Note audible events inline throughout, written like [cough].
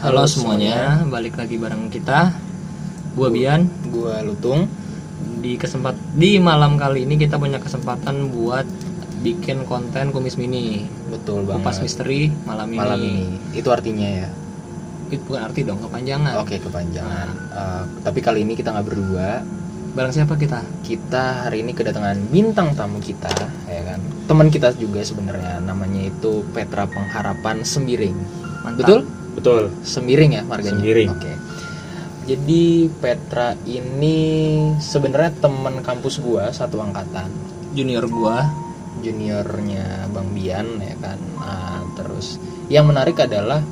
Halo semuanya, balik lagi bareng kita. Gua Bian. Gua Lutung. Di kesempat di malam kali ini kita punya kesempatan buat bikin konten kumis mini. Betul banget. Kupas misteri malam ini. Malam ini. Itu artinya ya. Itu bukan arti dong, kepanjangan. Oke, kepanjangan. Uh, tapi kali ini kita nggak berdua. Bareng siapa kita? Kita hari ini kedatangan bintang tamu kita, ya kan. Teman kita juga sebenarnya namanya itu Petra Pengharapan Sembiring. Mantap. Betul? Betul. Semiring ya marganya. Sembiring. Oke. Jadi Petra ini sebenarnya teman kampus gua satu angkatan, Junior gua. juniornya Bang Bian ya kan. Ah, terus yang menarik adalah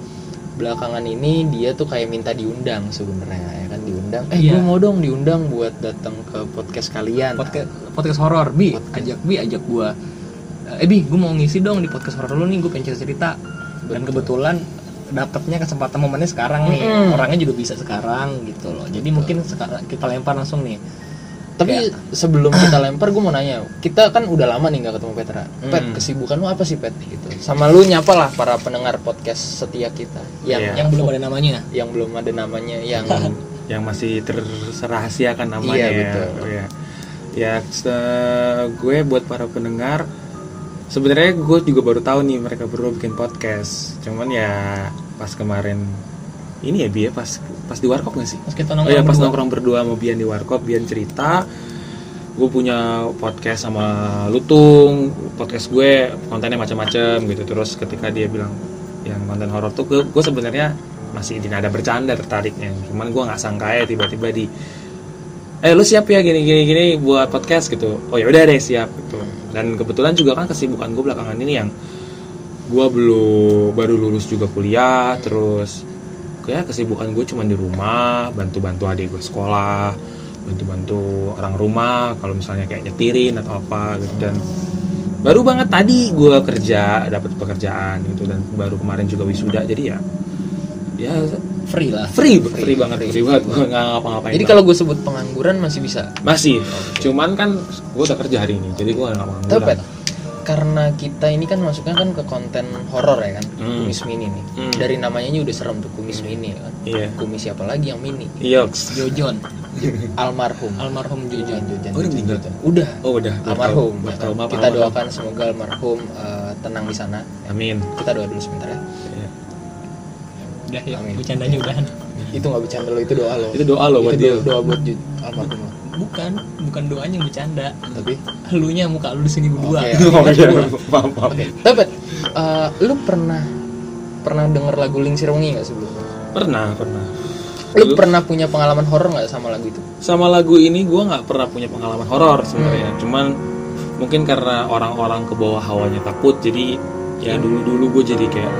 belakangan ini dia tuh kayak minta diundang sebenarnya ya kan diundang. Eh Iya. gua mau dong diundang buat datang ke podcast kalian. Podcast podcast horor, Bi. Podcast. Ajak Bi, ajak gua. Eh Bi, gua mau ngisi dong di podcast horor lu nih, gua pengen cerita. Dan kebetulan dapatnya kesempatan momennya sekarang nih. Mm-mm. Orangnya juga bisa sekarang gitu loh. Jadi mungkin sekarang kita lempar langsung nih. Tapi Kayak- sebelum kita lempar gue mau nanya, kita kan udah lama nih nggak ketemu Petra. Pet, Hmm. kesibukan lu apa sih Pet gitu? Sama lu nyapa lah para pendengar podcast setia kita yang Iya. Yang belum ada namanya. yang belum ada namanya yang [laughs] Yang masih terserahasiakan namanya Iya, ya. betul. Ya, ya se- gue buat para pendengar sebenarnya gue juga baru tahu nih mereka berdua bikin podcast. Cuman ya pas kemarin ini ya Bia pas pas di warkop gak sih? Pas kita Oh nongkrong iya pas berdua. nongkrong berdua sama Bian di warkop, Bian cerita gue punya podcast sama Lutung, podcast gue kontennya macam-macam gitu. Terus ketika dia bilang yang konten horor tuh gue, gue sebenarnya masih di nada bercanda tertariknya. Cuman gue nggak sangka ya tiba-tiba di eh lu siap ya gini gini gini buat podcast gitu. Oh ya udah deh siap gitu. Dan kebetulan juga kan kesibukan gue belakangan ini yang gue belum baru lulus juga kuliah terus kayak kesibukan gue cuma di rumah bantu-bantu adik gue sekolah bantu-bantu orang rumah kalau misalnya kayak nyetirin atau apa gitu dan baru banget tadi gue kerja dapat pekerjaan gitu dan baru kemarin juga wisuda jadi ya ya Free lah. free free, banget free banget gue nggak ngapa-ngapain Jadi kalau gue sebut pengangguran masih bisa. masih cuman kan gue udah kerja hari ini jadi gue nggak ngapa Tapi karena kita ini kan masuknya kan ke konten horor ya kan, Hmm. kumis mini nih. Hmm. Dari namanya aja udah serem tuh kumis mini ya kan. iya Kumis siapa lagi yang mini? Yoks Jojon. Almarhum. Almarhum Jojon. Jojan, Oh? Jojan. Udah. oh udah Almarhum. Maaf, Kita doakan semoga almarhum eh, tenang di sana. amin Kita doa dulu sebentar ya. Udah ya, Amin. bercandanya udahan. Itu nggak bercanda lo, itu doa lo. itu doa lo buat itu dia doa, doa buat almarhum. Bukan, bukan doanya yang bercanda. Tapi Lunya muka lu di sini berdua. Oke. maaf maaf Oke, tapi eh, lu pernah pernah denger lagu Lingsir Wengi nggak sebelumnya? pernah pernah Lu Dulu- pernah punya pengalaman horor nggak sama lagu itu? sama lagu ini gue nggak pernah punya pengalaman horor sebenarnya cuman mungkin karena orang-orang ke bawah hawanya takut jadi ya dulu dulu gue jadi kayak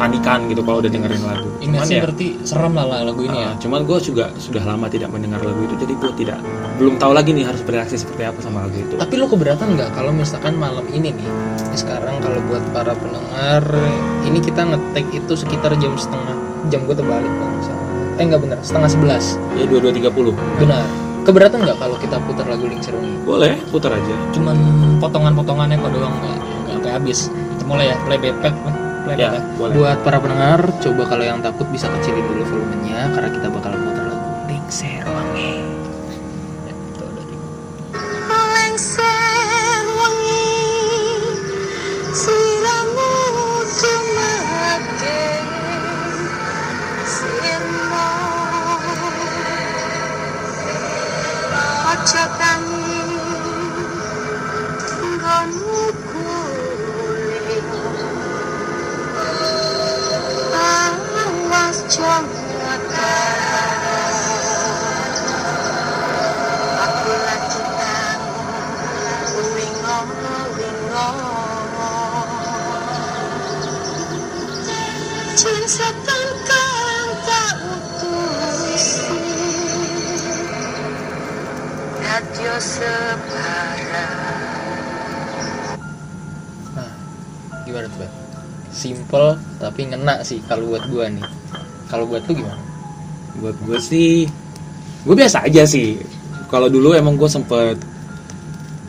panikan gitu kalau udah dengerin lagu Ini cuman ya berarti serem lah lagu ini ya. uh, cuman gue juga sudah lama tidak mendengar lagu itu jadi gue tidak belum tahu lagi nih harus bereaksi seperti apa sama lagu itu Tapi lu keberatan nggak kalau misalkan malam ini nih? ini Sekarang kalau buat para pendengar, ini kita ngetek itu sekitar jam setengah jam gue terbalik kalau salah. Eh nggak bener, setengah sebelas. ya dua dua tiga puluh Benar. Keberatan nggak kalau kita putar lagu Lingsir Wengi? boleh putar aja Cuman potongan-potongannya kok doang nggak nggak sampai habis. Kita mulai ya, play back, ya boleh Buat para pendengar, coba kalau yang takut bisa kecilin dulu volumenya karena kita bakal putar lagu Lingsir Wengi. Ngena sih kalau buat gua nih. Kalau buat lu gimana? buat gue sih gue biasa aja sih kalau dulu emang gue sempet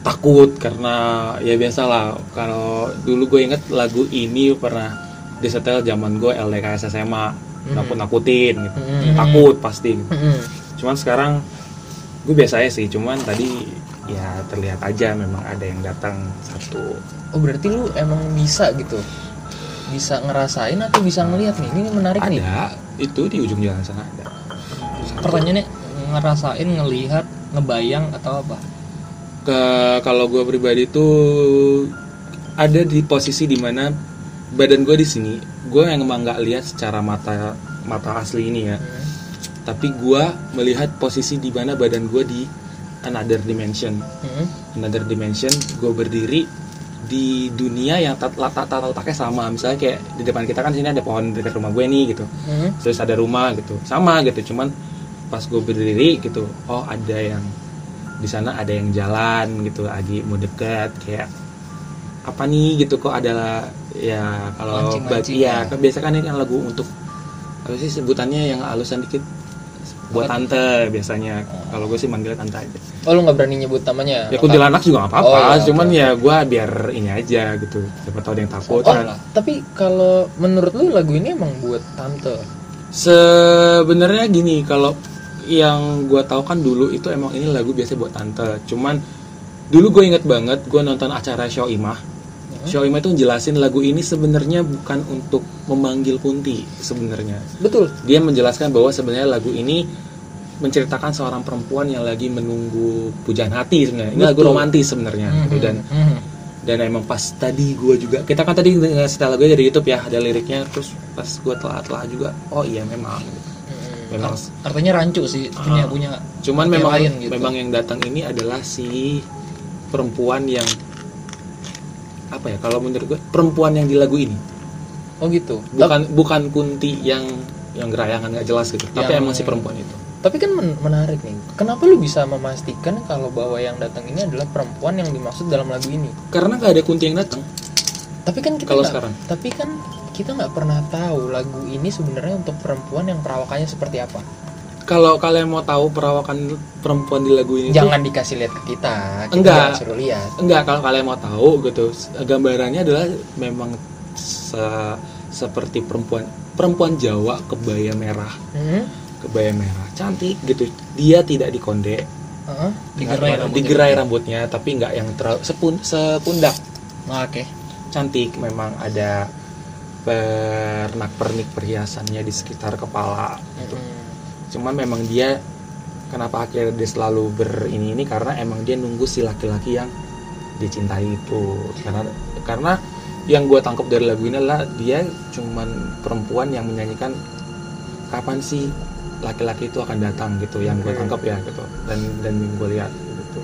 takut karena ya biasalah kalau dulu gue inget lagu ini pernah disetel zaman gue LDKS SMA Hmm. nakut nakutin gitu Hmm. takut pasti gitu. Mm-mm. cuman sekarang gue biasa aja sih cuman tadi ya terlihat aja memang ada yang datang satu Oh berarti lu emang bisa gitu Bisa ngerasain atau bisa ngelihat nih? Ini menarik nih. Ada. Itu di ujung jalan sana ada. Pertanyaannya ngerasain ngelihat ngebayang atau apa? Ke kalau gue pribadi tuh ada di posisi di mana badan gue di sini gue yang emang nggak lihat secara mata mata asli ini ya. Hmm. tapi gue melihat posisi di mana badan gue di another dimension. Hmm. another dimension gue berdiri di dunia yang tat- tata tata letaknya sama. Misalnya kayak di depan kita kan sini ada pohon dekat rumah gue nih gitu. Hmm. terus ada rumah gitu. Sama gitu. Cuman pas gue berdiri gitu oh ada yang di sana ada yang jalan gitu. Lagi mau deket kayak apa nih? Gitu. Kok ada ya kalau bagi ya ya. kan biasa kan ini kan lagu untuk apa sih sebutannya yang halusan dikit buat tante biasanya. Kalau gue sih manggilnya tante aja. Oh lu gak berani nyebut namanya? Ya kuntilanak juga nggak apa-apa. Oh, iya, cuman oke, ya gue biar ini aja gitu. Siapa tahu ada yang takut. Oh kan tapi kalau menurut lu lagu ini emang buat tante? Sebenarnya gini, kalau yang gue tahu kan dulu itu emang ini lagu biasa buat tante. Cuman dulu gue inget banget gue nonton acara Show Imah. Show Imah itu jelasin lagu ini sebenarnya bukan untuk memanggil Kunti sebenarnya. Betul Dia menjelaskan bahwa sebenarnya lagu ini menceritakan seorang perempuan yang lagi menunggu pujaan hati sebenarnya. Ini lagu romantis sebenarnya. gitu. Mhm, Dan mhm. dan emang pas tadi gue juga kita kan tadi nge- setel lagunya dari YouTube ya ada liriknya terus pas gue telah-telah juga oh iya memang Mhm. memang artinya rancu sih punya Ah. punya cuman memang lain gitu. memang yang datang ini adalah si perempuan yang apa ya kalau menurut gue perempuan yang di lagu ini. Oh gitu. Bukan bukan kunti yang yang gerayangan nggak jelas gitu tapi Yang- emang si perempuan itu. Tapi kan men- menarik nih Kenapa lu bisa memastikan kalau bahwa yang datang ini adalah perempuan yang dimaksud dalam lagu ini? Karena nggak ada kunti yang datang. Tapi kan kita Kalau sekarang? Tapi kan kita nggak pernah tahu lagu ini sebenarnya untuk perempuan yang perawakannya seperti apa. Kalau kalian mau tahu perawakan perempuan di lagu ini tuh- Jangan dikasih lihat ke kita. Kita Enggak. suruh lihat. Enggak, kalau kalian mau tahu gitu, gambarannya adalah memang se- seperti perempuan perempuan Jawa kebaya merah, Hmm? kebaya merah, cantik gitu. Dia tidak dikonde, Heeh. Digerai rambutnya. digerai rambutnya, tapi nggak yang terlalu sepun, sepundak. Nah, oke Cantik, memang ada pernak-pernik perhiasannya di sekitar kepala. Gitu. Mm-mm. Cuman memang dia kenapa akhirnya dia selalu berini ini karena emang dia nunggu si laki-laki yang dicintai itu. Karena karena yang gue tangkap dari lagu ini adalah dia cuman perempuan yang menyanyikan kapan sih laki-laki itu akan datang? gitu yang gue tangkap ya gitu. Dan dan gue lihat gitu.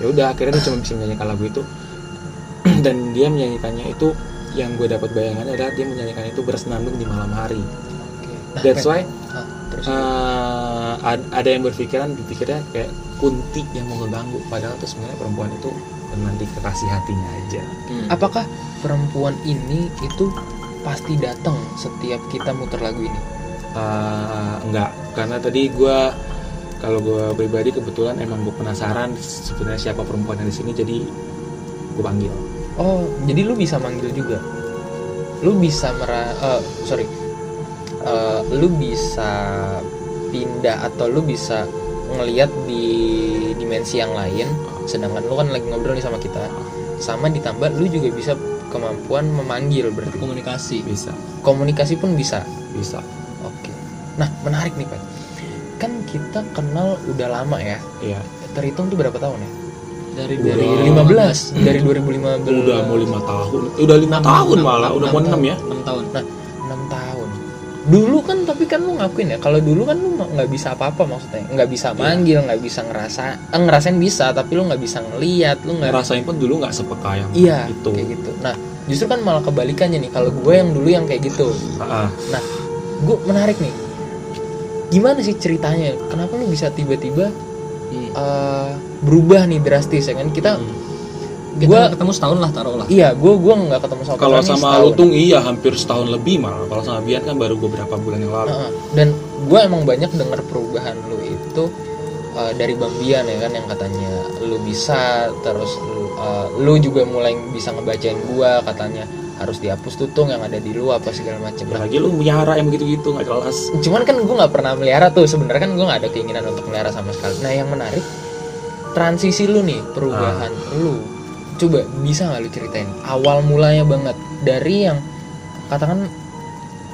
Ya udah akhirnya dia cuma bisa menyanyikan lagu itu. [clears throat] Dan dia menyanyikannya itu yang gue dapat bayangannya adalah dia menyanyikan itu bersenandung di malam hari. That's why terus ad- ada yang berpikiran dipikirnya kayak kunti yang mau ngeganggu padahal tuh sebenarnya perempuan itu nanti kekasih hatinya aja apakah perempuan ini itu pasti datang setiap kita muter lagu ini? Eh, enggak karena tadi gua kalau gue pribadi kebetulan emang gue penasaran sebenarnya siapa perempuan yang di sini jadi gue panggil Oh, jadi lu bisa manggil juga. Lu bisa mera eh, sorry. Eh, lu bisa pindah atau lu bisa ngelihat di dimensi yang lain sedangkan lu kan lagi ngobrol nih sama kita. Sama ditambah lu juga bisa kemampuan memanggil berarti. komunikasi bisa Komunikasi pun bisa. bisa Oke. Nah, menarik nih, Pak. Kan kita kenal udah lama ya. iya Terhitung tuh berapa tahun ya? dari Udah. dari 15 dari 2015. udah mau lima tahun udah lima tahun malah udah mau enam ya 6 tahun 6 tahun dulu kan tapi kan lu ngakuin ya kalau dulu kan lu nggak bisa apa-apa maksudnya. Nggak bisa manggil nggak bisa ngerasa eh, ngerasain bisa tapi lu nggak bisa ngeliat lu nggak ngerasain pun dulu nggak sepeka yang iya itu. kayak gitu. Nah justru kan malah kebalikannya nih kalau gue yang dulu yang kayak gitu. Ah, ah. nah gue menarik nih. Gimana sih ceritanya? Kenapa lu bisa tiba-tiba Hmm. eh, berubah nih drastis ya kan? Kita kita Gua- nggak ketemu setahun lah taruh lah. Iya gue gue nggak ketemu sama kalau sama. Lutung iya hampir setahun lebih malah kalau sama Bian kan baru beberapa bulan yang lalu. Heeh. dan gue emang banyak dengar perubahan lu itu uh, dari Bang Bian ya kan yang katanya lu bisa terus lu, uh, lu juga mulai bisa ngebacain gua katanya harus dihapus tutung yang ada di lu apa segala macem. Ya lah lagi lu miara yang begitu-gitu nggak jelas. Cuman kan gue nggak pernah melihara tuh sebenarnya kan gue nggak ada keinginan untuk melihara sama sekali. Nah yang menarik transisi lu nih perubahan lu coba bisa nggak lu ceritain? Awal mulanya banget. Dari yang katakan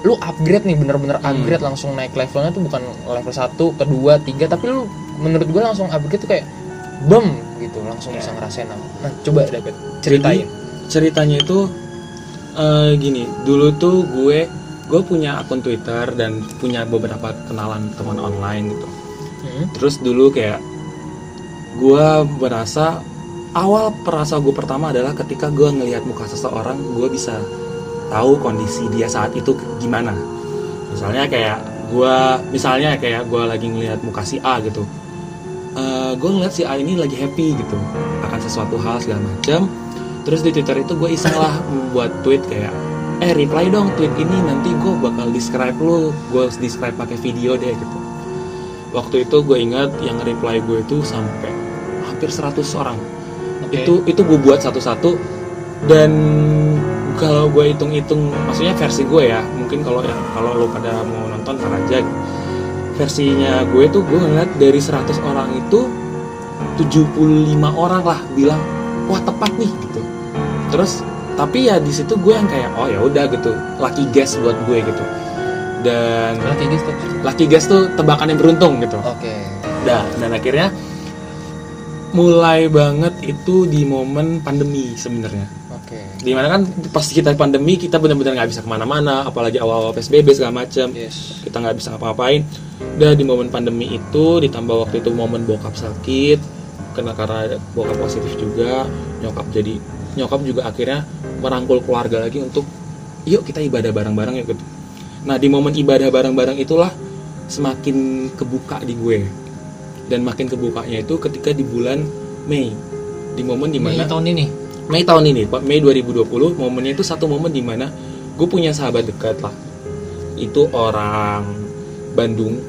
lu upgrade nih bener-bener Hmm. upgrade langsung naik levelnya tuh bukan level 1, kedua, tiga tapi lu menurut gue langsung upgrade tuh kayak bem gitu. Langsung bisa ngerasain apa. nah coba David ceritain. Jadi, ceritanya itu eh, gini. Dulu tuh gue gue punya akun Twitter dan punya beberapa kenalan teman online gitu. Hmm, terus dulu kayak gue merasa awal perasa gue pertama adalah ketika gue ngelihat muka seseorang gue bisa tahu kondisi dia saat itu gimana. Misalnya kayak gue misalnya kayak gue lagi ngelihat muka si A gitu. Gue ngeliat si A ini lagi happy gitu akan sesuatu hal segala macam terus di Twitter itu gue iseng lah buat tweet kayak eh reply dong tweet ini nanti gue bakal describe lu gue describe pakai video deh gitu. Waktu itu gue ingat yang reply gue itu sampai hampir 100 orang. Itu itu gue buat satu-satu. Dan kalau gue hitung-hitung maksudnya versi gue ya mungkin kalau ya kalau lo pada mau nonton ntar aja. Versinya gue tuh gue ngeliat dari 100 orang itu 75 orang lah bilang wah tepat nih gitu. Terus tapi ya di situ gue yang kayak oh ya udah gitu. Lucky guess buat gue gitu. Dan Oke guys tuh. lucky guess tuh tebakan yang beruntung gitu. Oke. Nah, dan akhirnya mulai banget itu di momen pandemi sebenarnya. Oke. Di mana kan pas kita pandemi kita benar-benar nggak bisa ke mana-mana, apalagi awal-awal psbb segala macam. Yes. Kita nggak bisa ngapa-ngapain. Dan di momen pandemi itu ditambah waktu itu momen bokap sakit, kena karena bokap positif juga, nyokap jadi nyokap juga akhirnya merangkul keluarga lagi untuk yuk kita ibadah bareng-bareng ya gitu. Nah di momen ibadah bareng-bareng itulah semakin kebuka di gue dan makin kebukanya itu ketika di bulan Mei di momen Mei di mana tahun ini Mei tahun ini, Pak, Mei 2020, momennya itu satu momen di mana gue punya sahabat dekat lah. Itu orang Bandung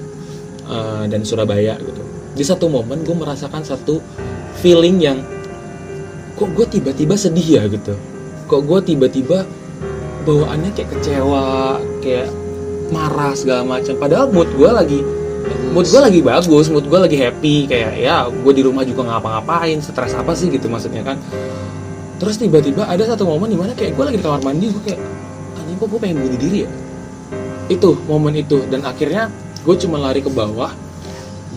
eh, dan Surabaya gitu. Di satu momen gue merasakan satu feeling yang kok gue tiba-tiba sedih ya gitu. Kok gue tiba-tiba bawaannya kayak kecewa, kayak marah segala macam. Padahal mood gue lagi mood gue lagi bagus, mood gue lagi happy kayak ya gue di rumah juga ngapa-ngapain, stres apa sih gitu maksudnya kan. Terus tiba-tiba ada satu momen di mana kayak gue lagi di kamar mandi gue kayak anjing kok gue pengen bunuh diri ya? Itu momen itu dan akhirnya gue cuma lari ke bawah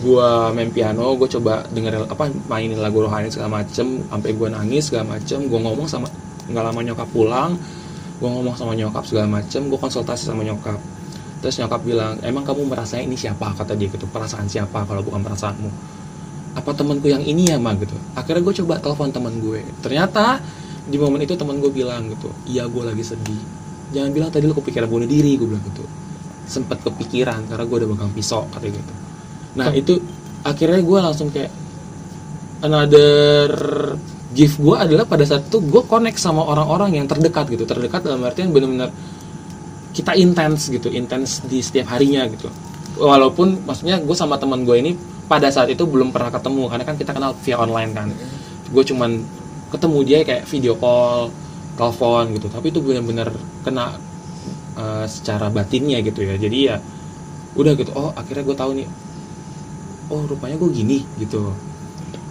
gue main piano gue coba dengerin apa mainin lagu rohani segala macem sampai gue nangis segala macem gue ngomong sama nggak lama nyokap pulang gue ngomong sama nyokap segala macem gue konsultasi sama nyokap terus nyokap bilang emang kamu merasanya ini siapa? Kata dia gitu perasaan siapa kalau bukan perasaanmu? Apa temanku yang ini ya mah gitu. Akhirnya gue coba telepon teman gue. Ternyata di momen itu teman gue bilang gitu iya gue lagi sedih. Jangan bilang tadi lu kepikiran bunuh diri gue bilang gitu. Sempet kepikiran karena gue udah pegang pisau katanya gitu. Nah itu akhirnya gue langsung kayak another gift gue adalah pada saat itu gue connect sama orang-orang yang terdekat gitu. Terdekat dalam artian benar-benar kita intens gitu intens di setiap harinya gitu. Walaupun maksudnya gue sama teman gue ini pada saat itu belum pernah ketemu karena kan kita kenal via online kan. Gue cuman ketemu dia kayak video call telepon gitu. Tapi itu benar-benar kena uh, secara batinnya gitu ya. Jadi ya udah gitu oh akhirnya gue tahu nih oh rupanya gue gini gitu.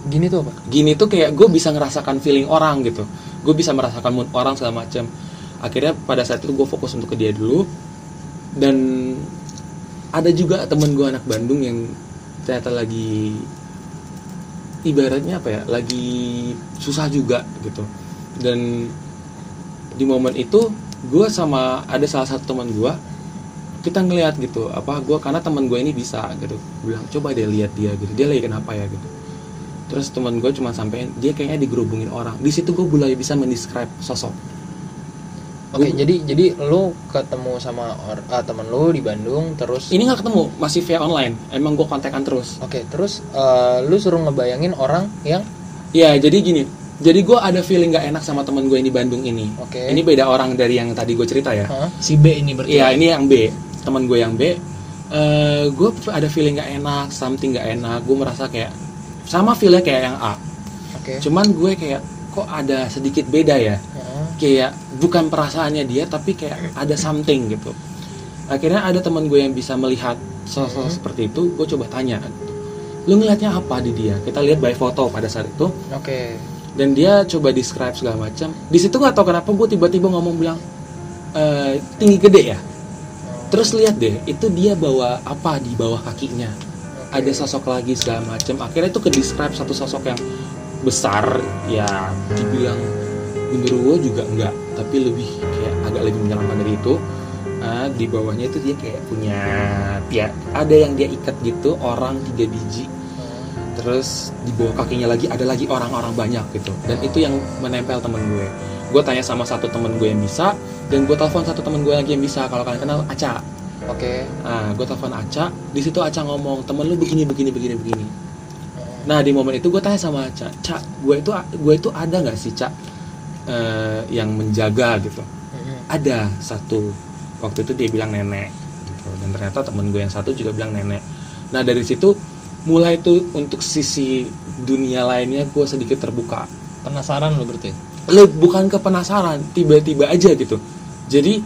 Gini tuh apa? gini tuh kayak gue bisa ngerasakan feeling orang gitu. Gue bisa merasakan mood orang segala macam akhirnya pada saat itu gue fokus untuk ke dia dulu. Dan ada juga temen gue anak Bandung yang ternyata lagi ibaratnya apa ya lagi susah juga gitu. Dan di momen itu gue sama ada salah satu teman gue kita ngelihat gitu apa gue karena teman gue ini bisa gitu. Bilang coba deh lihat dia gitu dia lagi kenapa ya? gitu. Terus teman gue cuma sampein dia kayaknya digerubungin orang. Di situ gue mulai bisa mendescribe sosok Oke, Gua- jadi jadi lu ketemu sama or, ah, temen lu di Bandung terus ini nggak ketemu masih via online. Emang gue kontekan terus. Oke, terus eh, lu suruh ngebayangin orang yang ya jadi gini. Jadi gue ada feeling nggak enak sama teman gue ini Bandung ini. Oke. ini beda orang dari yang tadi gue cerita ya. Hah? si B ini berarti Iya ini yang B. Teman gue yang B. Eh gue ada feeling nggak enak something nggak enak. Gue merasa kayak sama feelnya kayak yang A. Oke. cuman gue kayak kok ada sedikit beda ya. Kayak bukan perasaannya dia tapi kayak ada something gitu. Akhirnya ada teman gue yang bisa melihat sosok Hmm. seperti itu gue coba tanya lu ngelihatnya apa di dia? Kita lihat by foto pada saat itu. Oke. dan dia coba describe segala macam. Di situ nggak tahu kenapa gue tiba-tiba ngomong bilang "Eh, tinggi gede ya? Terus lihat deh itu dia bawa apa di bawah kakinya. Ada sosok lagi segala macam. Akhirnya itu ke describe satu sosok yang besar ya dibilang genderuwo juga enggak tapi lebih kayak agak lebih menyeramkan dari itu. Ah, di bawahnya itu dia kayak punya ya ada yang dia ikat gitu orang tiga biji. Terus di bawah kakinya lagi ada lagi orang-orang banyak gitu. Dan itu yang menempel temen gue. Gue tanya sama satu temen gue yang bisa dan gue telepon satu temen gue lagi yang bisa. Kalau kalian kenal Aca. Oke. ah gue telepon Aca. Di situ Aca ngomong temen lu begini begini begini begini. Nah di momen itu gue tanya sama Aca Ca gue itu gue itu ada nggak sih Ca eh, yang menjaga gitu. Mhm. ada satu waktu itu dia bilang nenek gitu. dan ternyata temen gue yang satu juga bilang nenek. Nah dari situ mulai tuh untuk sisi dunia lainnya gue sedikit terbuka. Penasaran lo berarti? Lo bukan ke penasaran tiba-tiba aja gitu. Jadi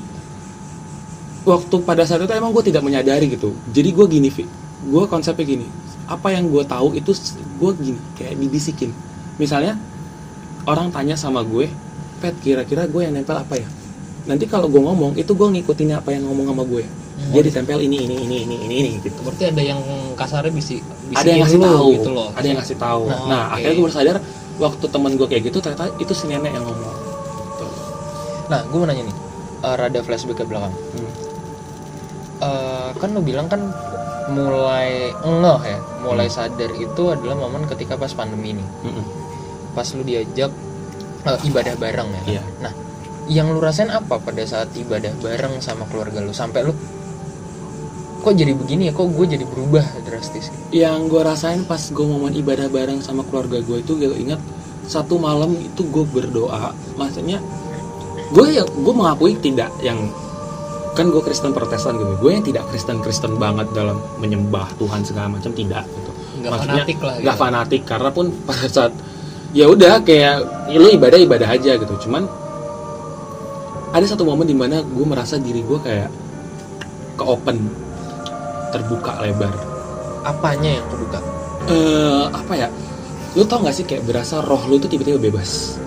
waktu pada saat itu emang gue tidak menyadari gitu. Jadi gue gini Vi gue konsepnya gini. Apa yang gue tahu itu gue gini kayak dibisikin. Misalnya orang tanya sama gue pet kira-kira gue yang nempel apa ya nanti kalau gue ngomong itu gue ngikutin apa yang ngomong sama gue dia ditempel ini ini ini ini ini ini gitu berarti ada yang kasarnya bisi ada yang ngasih tahu gitu loh ada yang ngasih tahu Nah, nah oke. akhirnya gue bersadar waktu temen gue kayak gitu ternyata itu si nenek yang ngomong Tuh. Nah, gue mau nanya nih, eh, rada flashback ke belakang. Hmm. Eh, kan lo bilang kan mulai ngeh ya, mulai sadar itu adalah momen ketika pas pandemi nih, Mm-mm. pas lu diajak eh, ibadah bareng ya. kan? Iya. Nah, yang lu rasain apa pada saat ibadah bareng sama keluarga lu sampai lu kok jadi begini ya, kok gue jadi berubah drastis? yang gue rasain pas gue momen ibadah bareng sama keluarga gue itu gue ingat satu malam itu gue berdoa maksudnya gue ya gue mengakui tidak yang kan gue Kristen Protestan gitu gue yang tidak Kristen Kristen banget dalam menyembah Tuhan segala macam tidak gitu nggak Maksudnya, fanatik lah nggak gitu. fanatik karena pun pada saat ya udah kayak ya lu ibadah ibadah aja gitu. Cuman ada satu momen di mana gue merasa diri gue kayak ke open terbuka lebar. Apanya yang kebuka? eh apa ya? Lu tau gak sih kayak berasa roh lu tuh tiba-tiba bebas?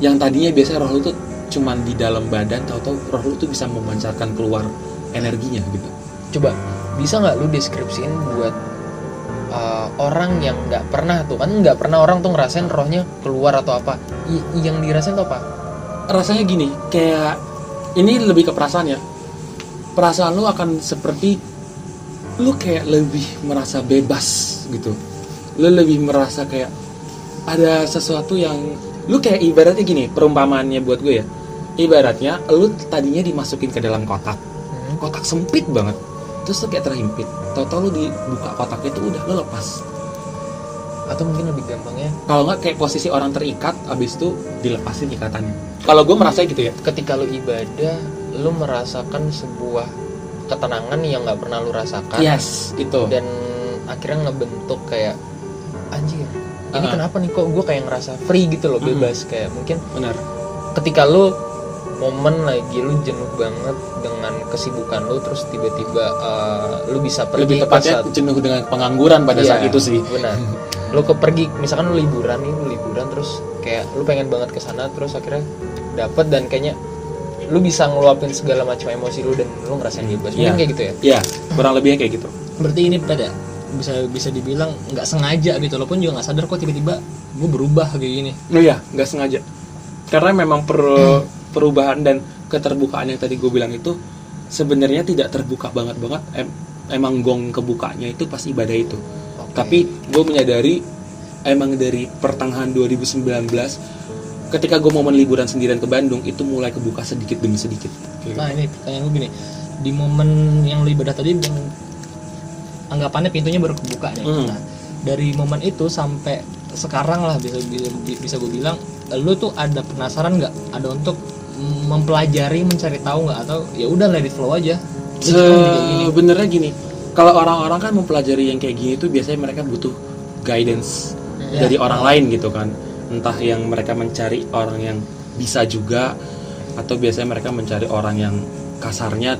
Yang tadinya biasanya roh lu tuh cuman di dalam badan tau-tau roh lu tuh bisa memancarkan keluar energinya gitu. Coba bisa nggak lu deskripsiin buat uh, orang yang nggak pernah tuh kan nggak pernah orang tuh ngerasain rohnya keluar atau apa. I- yang dirasain tuh apa? Rasanya gini kayak ini lebih ke perasaan ya. Perasaan lu akan seperti lu kayak lebih merasa bebas gitu. Lu lebih merasa kayak ada sesuatu yang lu kayak ibaratnya gini perumpamaannya buat gue ya. Ibaratnya lu tadinya dimasukin ke dalam kotak. Hmm. kotak sempit banget terus lu kayak terhimpit. Tau-tau lu dibuka kotaknya itu udah lu lepas. Atau mungkin lebih gampangnya? Kalau nggak kayak posisi orang terikat abis itu dilepasin ikatannya. Kalau gue merasa gitu ya ketika lu ibadah lu merasakan sebuah ketenangan yang nggak pernah lu rasakan. Yes itu. Dan akhirnya ngebentuk kayak anjir ini Ah. kenapa nih? Kok gue kayak ngerasa free gitu loh Mm-mm. bebas. Kayak mungkin benar. ketika lu momen lagi lu jenuh banget dengan kesibukan lu terus tiba-tiba uh, lu bisa pergi lebih ke tepatnya saat- jenuh dengan pengangguran pada Iya, saat itu sih. benar. Lu ke pergi misalkan lu liburan nih lu liburan terus kayak lu pengen banget ke sana terus akhirnya dapet dan kayaknya lu bisa ngeluapin segala macam emosi lu dan lu ngerasain bebas mungkin Iya. kayak gitu ya? Ya kurang lebihnya kayak gitu. Berarti ini pada bisa bisa dibilang nggak sengaja gitu walaupun juga nggak sadar kok tiba-tiba gue berubah kayak gini. Oh iya nggak sengaja. Karena memang per, perubahan dan keterbukaan yang tadi gue bilang itu sebenarnya tidak terbuka banget banget. Em- emang gong kebukanya itu pas ibadah itu. Oke. tapi gue menyadari emang dari pertengahan 2019 ketika gue momen liburan sendirian ke Bandung itu mulai kebuka sedikit demi sedikit. Nah ini pertanyaan gue gini. Di momen yang lu ibadah tadi yang anggapannya pintunya baru kebuka nih Hmm. nah dari momen itu sampai sekarang lah bisa bisa, bisa gue bilang lu tuh ada penasaran nggak? Ada untuk mempelajari mencari tahu nggak atau ya udah let it flow aja. Sebenarnya gini, kalau orang-orang kan mempelajari yang kayak gini tuh biasanya mereka butuh guidance Ya. dari orang lain gitu kan. Entah yang mereka mencari orang yang bisa juga atau biasanya mereka mencari orang yang kasarnya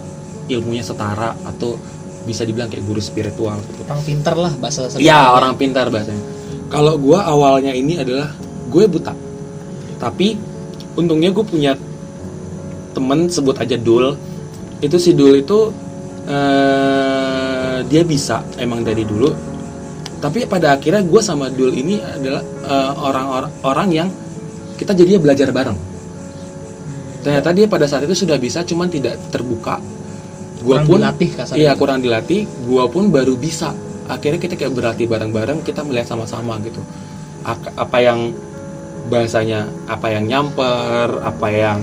ilmunya setara atau bisa dibilang kayak guru spiritual gitu. orang pinter lah bahasa sederhananya. orang pintar bahasanya. Kalau gue awalnya ini adalah gue buta, tapi untungnya gue punya temen sebut aja Dul. Itu si Dul itu eh, dia bisa emang dari dulu. Tapi pada akhirnya gue sama Dul ini adalah eh, orang-orang orang yang kita jadinya belajar bareng. Ternyata dia pada saat itu sudah bisa, cuman tidak terbuka. Gua Kurang pun dilatih. Iya kurang dilatih, gua pun baru bisa. Akhirnya kita kayak berlatih bareng-bareng, kita melihat sama-sama gitu. Apa yang bahasanya, apa yang nyamper, apa yang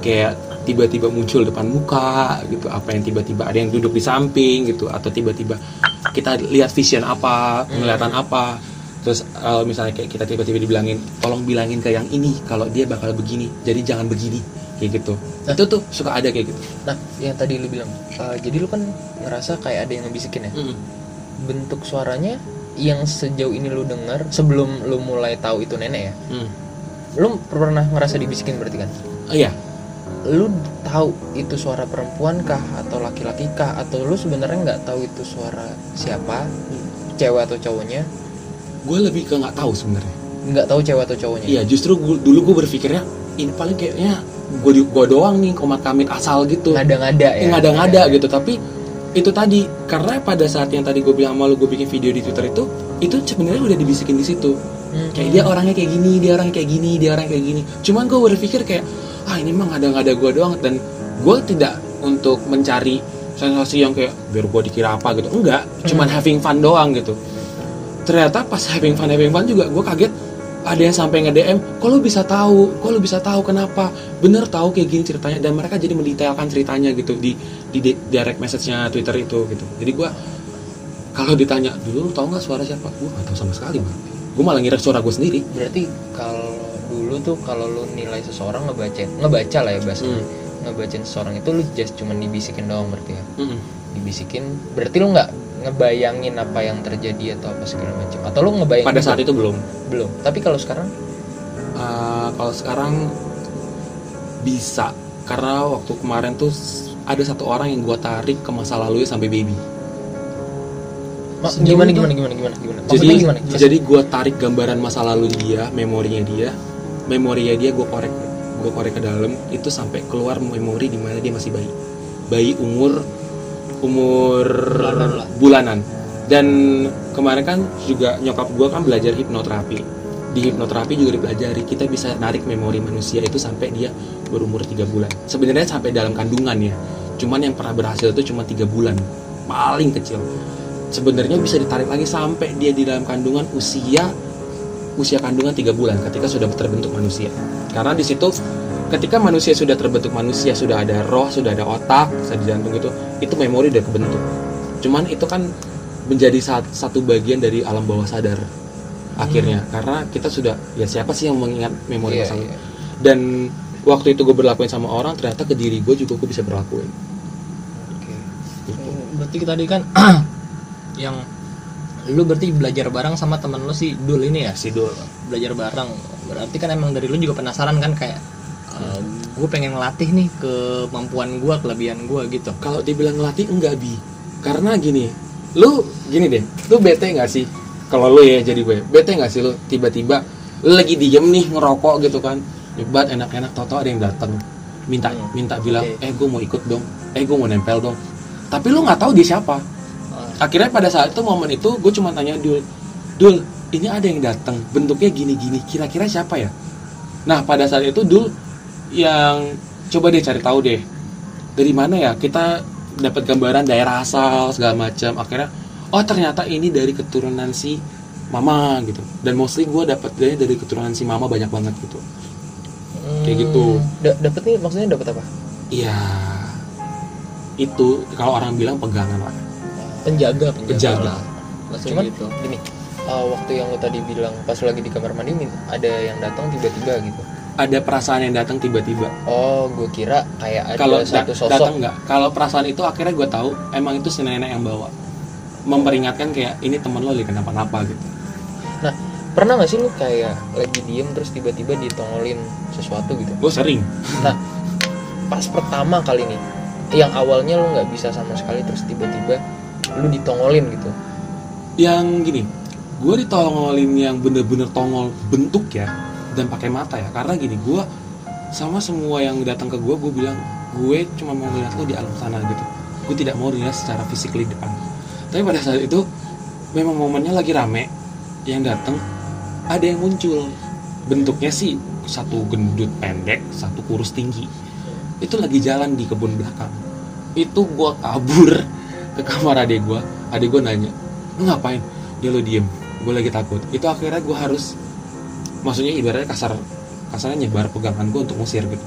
kayak tiba-tiba muncul depan muka gitu, apa yang tiba-tiba ada yang duduk di samping gitu, atau tiba-tiba kita lihat vision apa, penglihatan apa. Terus eh, misalnya kayak kita tiba-tiba dibilangin, tolong bilangin ke yang ini kalau dia bakal begini, jadi jangan begini kayak gitu. Nah. Itu tuh suka ada kayak gitu. Nah, yang tadi lu bilang, eh, jadi lu kan ngerasa kayak ada yang ngebisikin ya. Bentuk suaranya yang sejauh ini lu dengar sebelum lu mulai tahu itu nenek ya. Hmm. Lu pernah ngerasa dibisikin berarti kan? Oh, iya, Lu tahu itu suara perempuan kah atau laki-laki kah atau lu sebenarnya nggak tahu itu suara siapa, cewek atau cowoknya? gue lebih ke nggak tahu sebenarnya. Nggak tahu cewek atau cowoknya. Iya, justru gua- dulu gue berpikirnya ini paling kayaknya gue gua doang nih komat kamit asal gitu. Ngada-ngada ya. Eh, ngada-ngada gitu, tapi itu tadi karena pada saat yang tadi gue bilang sama lu gue bikin video di Twitter itu itu sebenarnya udah dibisikin di situ. Hmm. Kayak dia orangnya kayak gini, dia orang kayak gini, dia orang kayak gini. Cuman gue berpikir kayak ah ini mah ngada-ngada gue doang. Dan gue tidak untuk mencari sensasi yang kayak biar gue dikira apa gitu. Enggak, cuman having fun doang gitu. Ternyata pas having fun having fun juga gue kaget ada yang sampai nge DM kok lu bisa tahu? Kok lu bisa tahu kenapa? Bener tahu kayak gini ceritanya. Dan mereka jadi mendetailkan ceritanya gitu di di di- direct message-nya Twitter itu gitu. Jadi gue kalau ditanya dulu lu tahu nggak suara siapa? Gue nggak tahu sama sekali bang gue malah ngira suara gue sendiri. Berarti kalau dulu tuh kalau lu nilai seseorang ngebaca ngebaca lah ya bahasanya. Hmm. Ngebacain seseorang itu lu just cuman dibisikin doang berarti ya. Mm-mm. Dibisikin berarti lu nggak ngebayangin apa yang terjadi atau apa segala macam. Atau lu ngebayangin pada saat itu belum belum. Tapi kalau sekarang Uh, kalau sekarang bisa karena waktu kemarin tuh ada satu orang yang gue tarik ke masa lalu sampai baby Ma- gimana, gimana gimana gimana gimana jadi gimana jadi gue tarik gambaran masa lalu dia memorinya dia memorinya dia gue korek gue korek ke dalam itu sampai keluar memori di mana dia masih bayi. Bayi umur umur Bulanan lah. bulanan. Dan kemarin kan juga nyokap gue kan belajar hipnoterapi. Di hipnoterapi juga dipelajari kita bisa narik memori manusia itu sampai dia berumur tiga bulan. Sebenarnya sampai dalam kandungan ya. Cuman yang pernah berhasil itu cuma tiga bulan. Paling kecil. Sebenarnya bisa ditarik lagi sampai dia di dalam kandungan usia usia kandungan tiga bulan ketika sudah terbentuk manusia karena di situ ketika manusia sudah terbentuk manusia sudah ada roh sudah ada otak sudah jantung itu itu memori udah kebentuk cuman itu kan menjadi sat- satu bagian dari alam bawah sadar akhirnya karena kita sudah ya siapa sih yang mengingat memori Iya, masa lalu iya. dan waktu itu gue berlakuin sama orang ternyata ke diri gue juga gue bisa berlakuin Oke. gitu. berarti tadi kan [clears throat] yang lu berarti belajar bareng sama temen lu si Dul ini ya? Si Dul. Belajar bareng. Berarti kan emang dari lu juga penasaran kan kayak gue pengen ngelatih nih kemampuan gue kelebihan gue gitu. Kalau dibilang ngelatih enggak bi. Karena gini lu gini deh lu bete nggak sih? Kalau lu ya jadi gue bete nggak sih lu? Tiba-tiba lu lagi diem nih ngerokok gitu kan. Hebat enak-enak tau-tau ada yang datang minta Hmm, minta bilang oke. eh gue mau ikut dong. Eh gue mau nempel dong. Tapi lu nggak tahu dia siapa akhirnya pada saat itu momen itu gue cuma tanya Dul Dul ini ada yang datang bentuknya gini-gini kira-kira siapa ya? Nah pada saat itu Dul yang coba deh cari tahu deh dari mana ya kita dapat gambaran daerah asal segala macam. Akhirnya oh ternyata ini dari keturunan si mama gitu. Dan mostly gue dapat dari dari keturunan si mama banyak banget gitu. Kayak gitu. Da- dapet nih maksudnya dapat apa? iya. Itu kalau orang bilang pegangan lah penjaga penjaga, Penjaga. lah. Maksudnya Cuman gitu gini, uh, waktu yang lu tadi bilang pas lagi di kamar mandi ada yang datang tiba-tiba gitu. ada perasaan yang datang tiba-tiba Oh, gue kira kayak ada kalau satu sosok. datang nggak kalau perasaan itu akhirnya gue tahu emang itu si nenek yang bawa memperingatkan kayak ini temen lo lagi kenapa-napa gitu Nah, pernah gak sih lu kayak lagi diem terus tiba-tiba ditongolin sesuatu gitu gue sering nah pas pertama kali nih yang awalnya lu nggak bisa sama sekali terus tiba-tiba lu ditongolin gitu. Yang gini gue ditongolin yang bener-bener tongol bentuk ya dan pakai mata ya. Karena gini gue sama semua yang datang ke gue gue bilang gue cuma mau ngeliat lo di alam sana gitu. Gue tidak mau dilihat secara fisik di depan. Tapi pada saat itu memang momennya lagi rame yang datang ada yang muncul. Bentuknya sih satu gendut pendek satu kurus tinggi. Itu lagi jalan di kebun belakang. Itu gue kabur ke kamar adik gue adik gue nanya lu ngapain? Dia lo diem. Gue lagi takut. Itu akhirnya gue harus maksudnya ibaratnya kasar kasarnya nyebar pegangan gue untuk ngusir gitu.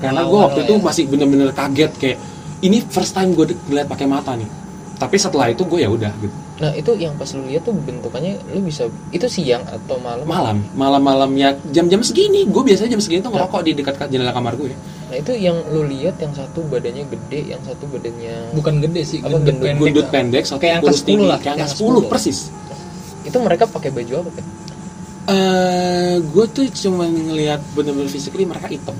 Karena gue Ngelawan waktu lah itu ya. masih bener-bener kaget kayak ini first time gue ngeliat pakai mata nih. Tapi setelah itu gue ya udah gitu. Nah itu yang pas lu lihat tuh bentukannya lu bisa itu siang atau malam? Malam. Malam-malam ya jam-jam segini. Gue biasanya jam segini tuh ngerokok di dekat jendela kamar gue nah itu yang lu lihat yang satu badannya gede yang satu badannya bukan gede sih Apa, gendut gendut- pendek gundut lah. pendek satu Kayak angka kurus 10 tinggi. lah, angka angka 10 10. persis. Itu mereka pakai baju apa kan eh gue tuh cuma ngelihat bener-bener physically mereka hitam.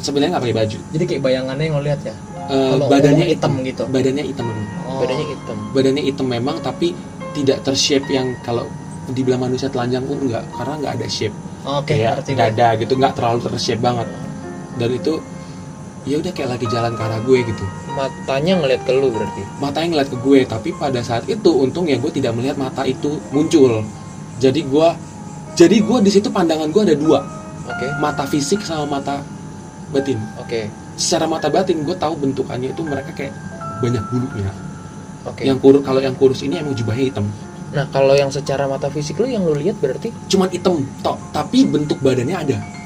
Sebenarnya nggak pakai baju. Jadi kayak bayangannya yang lo lihat ya? Eh, Kalau badannya hitam. hitam gitu. badannya hitam. Memang. Oh. badannya hitam. Badannya hitam memang tapi tidak tershape yang kalau dibilang manusia telanjang pun enggak karena nggak ada shape. Oke kayak dada gitu nggak terlalu tershape banget dan itu ya udah kayak lagi jalan ke arah gue gitu. Matanya ngeliat ke lu berarti? Matanya ngeliat ke gue tapi pada saat itu untung ya gue tidak melihat mata itu muncul. Jadi gue jadi gue di situ pandangan gue ada dua. Oke. Mata fisik sama mata batin. Oke. Secara mata batin gue tahu bentukannya itu mereka kayak banyak bulunya. Oke. Yang kurus kalau yang kurus ini emang jubahnya hitam. Nah kalau yang secara mata fisik lu yang lu lihat berarti? Cuman hitam tok. Tapi bentuk badannya ada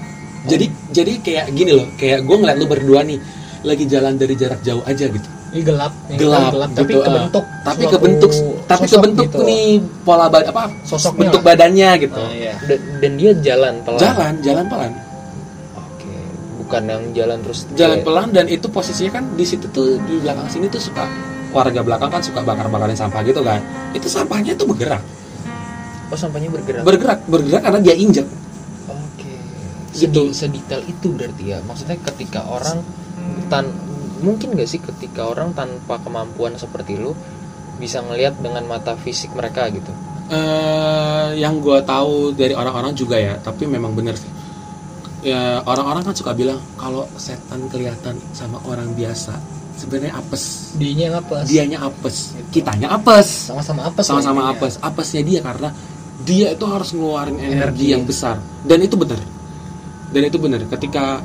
jadi jadi kayak gini loh kayak gue ngeliat lu berdua nih lagi jalan dari jarak jauh aja gitu ini gelap ini gelap, gelap tapi gitu, ah. kebentuk tapi suatu kebentuk tapi sosok kebentuk gitu. nih pola bad apa Sosoknya bentuk lah. badannya gitu Nah, iya. dan, dan dia jalan pelan jalan jalan pelan oke bukan yang jalan terus jalan kayak- pelan dan itu posisinya kan di situ tuh di belakang sini tuh suka warga belakang kan suka bakar-bakarin sampah gitu kan itu sampahnya tuh bergerak oh sampahnya bergerak bergerak bergerak karena dia injek. Gitu. Sedi- sedetail itu berarti ya. Maksudnya ketika orang tan mungkin gak sih ketika orang tanpa kemampuan seperti lu bisa ngelihat dengan mata fisik mereka gitu. eh yang gue tahu dari orang-orang juga ya tapi memang bener sih. Ya orang-orang kan suka bilang kalau setan kelihatan sama orang biasa sebenarnya apes. Dianya apa dianya apes. Kitanya apes. Sama-sama apa sama-sama apes. Apesnya dia karena dia itu harus ngeluarin energi, Energi. yang besar. Dan itu benar dan itu benar ketika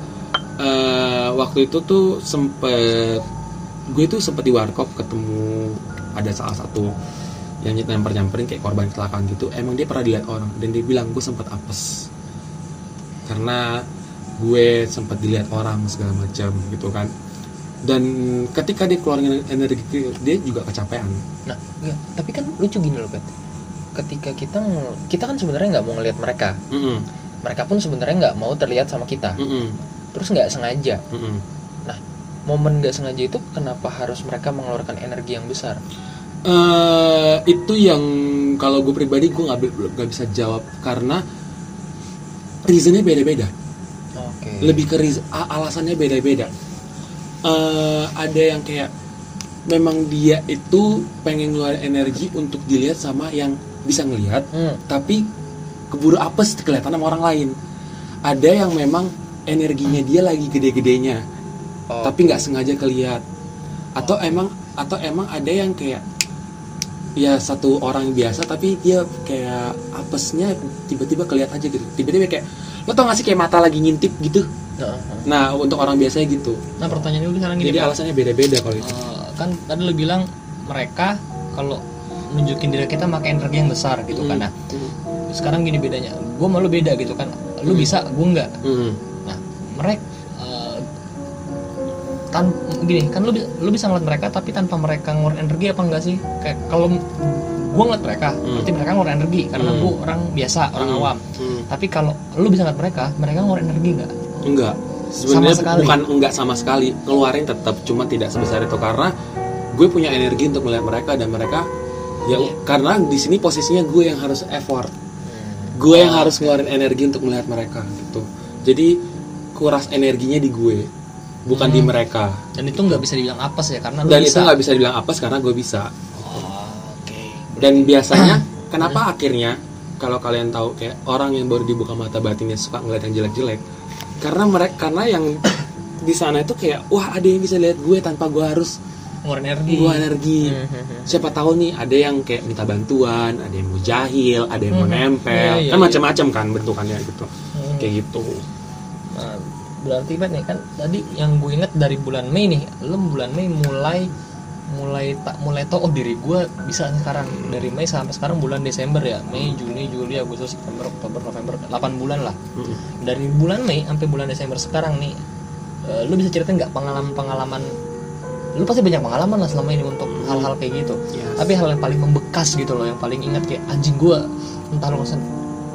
eh, waktu itu tuh sempet gue tuh sempet di warkop ketemu ada salah satu yang nyamper nyamperin kayak korban kecelakaan gitu emang dia pernah dilihat orang dan dia bilang gue sempet apes karena gue sempat dilihat orang segala macam gitu kan dan ketika dia keluarin energi dia juga kecapean Nah, iya. tapi kan lucu gini loh, Pet. Ketika kita kita kan sebenarnya nggak mau ngelihat mereka. Mm-mm, Mereka pun sebenarnya nggak mau terlihat sama kita. mm-mm, Terus nggak sengaja. mm-mm. Momen nggak sengaja itu kenapa harus mereka mengeluarkan energi yang besar? Eh, itu yang kalau gue pribadi gue nggak nggak bisa jawab karena reasonnya beda-beda Oke. lebih ke reason- alasannya beda-beda Eh, ada yang kayak memang dia itu pengen ngeluarin energi untuk dilihat sama yang bisa ngelihat Hmm. tapi keburu apes kelihatan sama orang lain. Ada yang memang energinya dia lagi gede-gedenya Oh, tapi nggak sengaja kelihat atau emang atau emang ada yang kayak ya satu orang biasa tapi dia kayak apesnya tiba-tiba kelihatan aja gitu. Tiba-tiba kayak lo tau gak sih kayak mata lagi ngintip gitu? Nah, untuk orang biasanya gitu. Nah pertanyaan dulu sekarang gini jadi alasannya beda-beda kalau itu. Eh, kan tadi lu bilang mereka kalau nunjukin diri kita pakai energi yang besar gitu kan nah sekarang gini bedanya gue malu beda gitu kan lu Hmm. bisa gue nggak Hmm. nah mereka tan gini kan lu lu bisa ngeliat mereka tapi tanpa mereka ngeluarin energi apa enggak sih kayak kalau gue ngeliat mereka Hmm. berarti mereka ngeluarin energi karena Hmm. gue orang biasa orang Hmm. awam Hmm. tapi kalau lu bisa ngeliat mereka mereka ngeluarin energi nggak enggak sebenarnya sekali. bukan enggak sama sekali keluarin tetap cuma tidak sebesar itu karena gue punya energi untuk melihat mereka dan mereka ya Iya. karena di sini posisinya gue yang harus effort. Gue yang harus ngeluarin energi untuk melihat mereka gitu. Jadi kuras energinya di gue bukan di mereka. Dan itu nggak bisa dibilang apes ya karena dan bisa. itu nggak bisa dibilang apa karena gue bisa. Oh, oke. Dan biasanya [clears throat] kenapa akhirnya kalau kalian tahu kayak orang yang baru dibuka mata batinnya suka ngeliat yang jelek-jelek? Karena mereka karena yang di sana itu kayak wah ada yang bisa lihat gue tanpa gue harus ngeluarin energi. Gue energi. Hmm, siapa tahu nih ada yang kayak minta bantuan ada yang mau jahil ada yang mau Hmm. nempel. Iya, iya, kan iya. macam-macam kan bentukannya gitu. Hmm. kayak gitu. Nah, berarti Pat nih kan tadi yang gue inget dari bulan Mei nih, lu bulan Mei mulai mulai tak mulai tau oh diri gue bisa sekarang. Dari Mei sampai sekarang bulan Desember ya. Mei Juni Juli Agustus September Oktober November 8 bulan lah. Dari bulan Mei sampai bulan Desember sekarang nih eh, lu bisa ceritain nggak pengalaman-pengalaman lu pasti banyak pengalaman lah selama ini untuk hal-hal kayak gitu. Yes. tapi hal yang paling membekas gitu loh yang paling ingat kayak anjing gue entah lo ngesen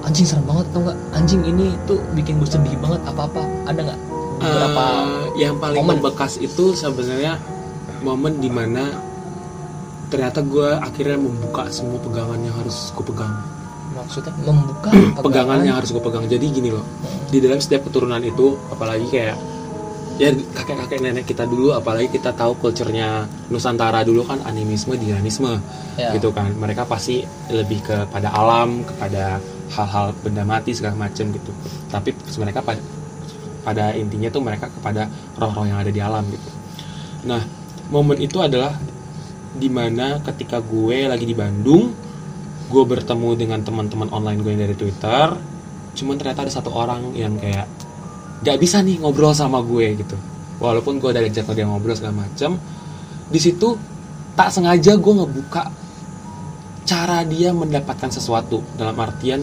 anjing serem banget atau enggak? Anjing ini tuh bikin gue sedih banget apa apa ada nggak beberapa Eh, yang paling momen? membekas itu sebenarnya momen di mana ternyata gue akhirnya membuka semua pegangan yang harus gue pegang. Maksudnya membuka [clears throat] pegangan yang harus gue pegang. Jadi gini loh di dalam setiap keturunan itu apalagi kayak ya kakek-kakek nenek kita dulu apalagi kita tahu culture-nya Nusantara dulu kan animisme dinamisme Ya. gitu kan. Mereka pasti lebih kepada alam kepada hal-hal benda mati segala macam gitu. Tapi mereka pada pada intinya tuh mereka kepada roh-roh yang ada di alam gitu. Nah momen itu adalah di mana ketika gue lagi di Bandung gue bertemu dengan teman-teman online gue yang dari Twitter cuman ternyata ada satu orang yang kayak gak bisa nih ngobrol sama gue gitu. Walaupun gue udah ajak dia ngobrol segala macam di situ tak sengaja gue ngebuka cara dia mendapatkan sesuatu. Dalam artian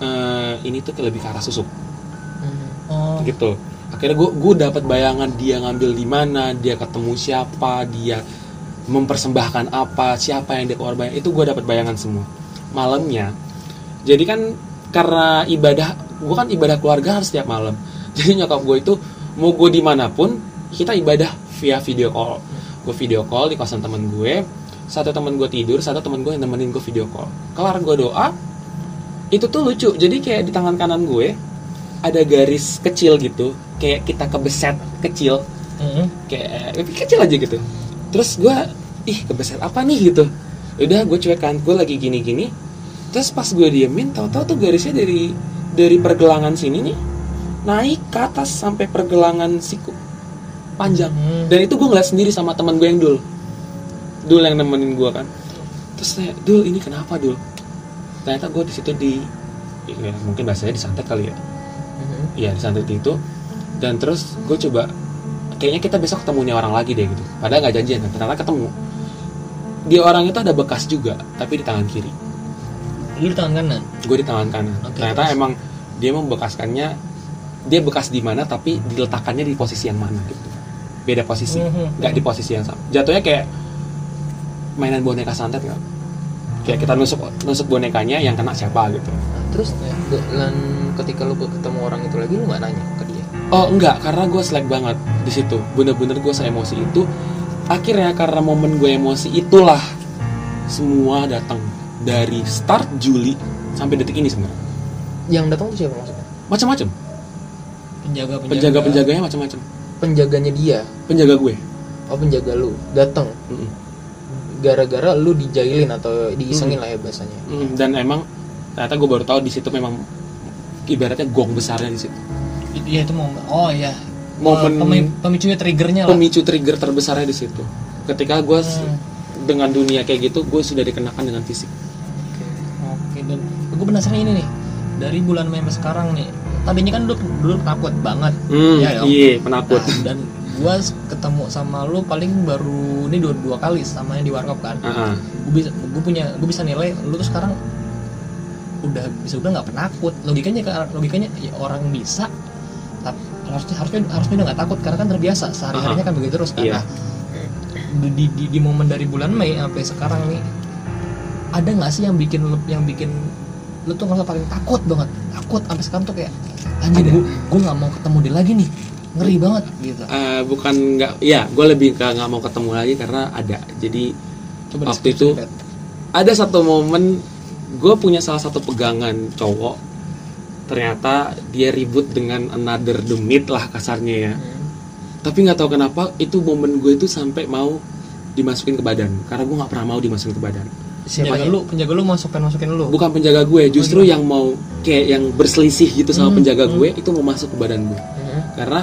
eh, ini tuh lebih ke arah susuk oh. Gitu. Akhirnya gue gue dapat bayangan dia ngambil di mana dia ketemu siapa dia mempersembahkan apa siapa yang dia korban. Itu gue dapat bayangan semua. Malamnya jadi kan karena ibadah gue kan ibadah keluarga harus setiap malam jadi nyokap gue itu mau gue di mana pun kita ibadah via video call. Gue video call di kosan temen gue satu temen gue tidur satu temen gue yang nemenin gue video call. Kelar gue doa itu tuh lucu. Jadi kayak di tangan kanan gue ada garis kecil gitu kayak kita kebeset kecil. Mm. kayak tapi kecil aja gitu. Terus gue ih kebeset apa nih? gitu. Udah gue cuek kan gue lagi gini gini terus pas gue diemin tahu-tahu tuh garisnya dari dari pergelangan sini nih naik ke atas sampai pergelangan siku panjang. Hmm. dan itu gue ngeliat sendiri sama teman gue yang dul. Dul yang nemenin gue kan. Terus saya dul ini kenapa dul? Ternyata gue di situ di ya, mungkin bahasanya disantet kali ya. Mhm. Iya di santet itu. Dan terus gue coba kayaknya kita besok ketemunya orang lagi deh gitu. Padahal nggak janjian kan ternyata ketemu. Di orang itu ada bekas juga tapi di tangan kiri. Lu di tangan kanan? Gue di tangan kanan. Oke, ternyata terus? emang dia membekaskannya dia bekas di mana tapi diletakkannya di posisi yang mana gitu beda posisi Mhm. nggak di posisi yang sama jatuhnya kayak mainan boneka santet nggak kayak kita nusuk nusuk bonekanya yang kena siapa gitu Nah, terus dan ketika lu ketemu orang itu lagi lu nggak nanya ke dia Oh enggak, karena gue selek banget di situ. Bener-bener gue emosi itu. Akhirnya karena momen gue emosi itulah semua datang dari start Juli sampai detik ini sebenarnya. yang datang tuh siapa maksudnya Macam-macam. Penjaga penjaga Penjaga-penjaganya macam-macam. penjaganya dia Penjaga gue. oh penjaga lu datang Mm-mm. gara-gara lu dijailin atau diisengin lah ya bahasanya Mm, Dan emang ternyata gue baru tahu di situ memang ibaratnya gong besarnya di situ. iya itu momen oh iya Momen- pemi- pemicunya triggernya lah Pemicu trigger terbesarnya di situ. Ketika gue Hmm. dengan dunia kayak gitu, gue sudah dikenakan dengan fisik. Oke, dan gue penasaran ini nih. Dari bulan Mei sampai sekarang nih. Tadinya kan dulu dulu takut banget. Hmm, Iya dong. iya, penakut. Nah, dan gue ketemu sama lu paling baru ini dua, dua kali sama yang di warkop kan. Ah, ah. Gue bisa gue punya gue bisa nilai lu tuh sekarang udah bisa udah nggak penakut. Logikanya kan- logikanya ya orang bisa tapi harusnya harusnya harusnya udah nggak takut karena kan terbiasa sehari harinya kan begitu terus kan. Iya. Nah, di, di, di, momen dari bulan Mei sampai sekarang nih ada nggak sih yang bikin yang bikin lu tuh ngerasa paling takut banget takut sampai sekarang tuh kayak anjir gue nggak mau ketemu dia lagi nih. Ngeri banget gitu. Eh, bukan nggak ya gue lebih ke nggak mau ketemu lagi karena ada. Jadi coba Waktu itu- Bet. ada satu momen gue punya salah satu pegangan cowok. Ternyata dia ribut dengan another the meat lah kasarnya ya. Tapi nggak tahu kenapa itu momen gue itu sampai mau dimasukin ke badan. Karena gue nggak pernah mau dimasukin ke badan siapa penjaga lu penjaga lu masukin masukin lu. Bukan penjaga gue justru yang mau kayak yang berselisih gitu sama Hmm, penjaga hmm. gue itu mau masuk ke badan gue. Karena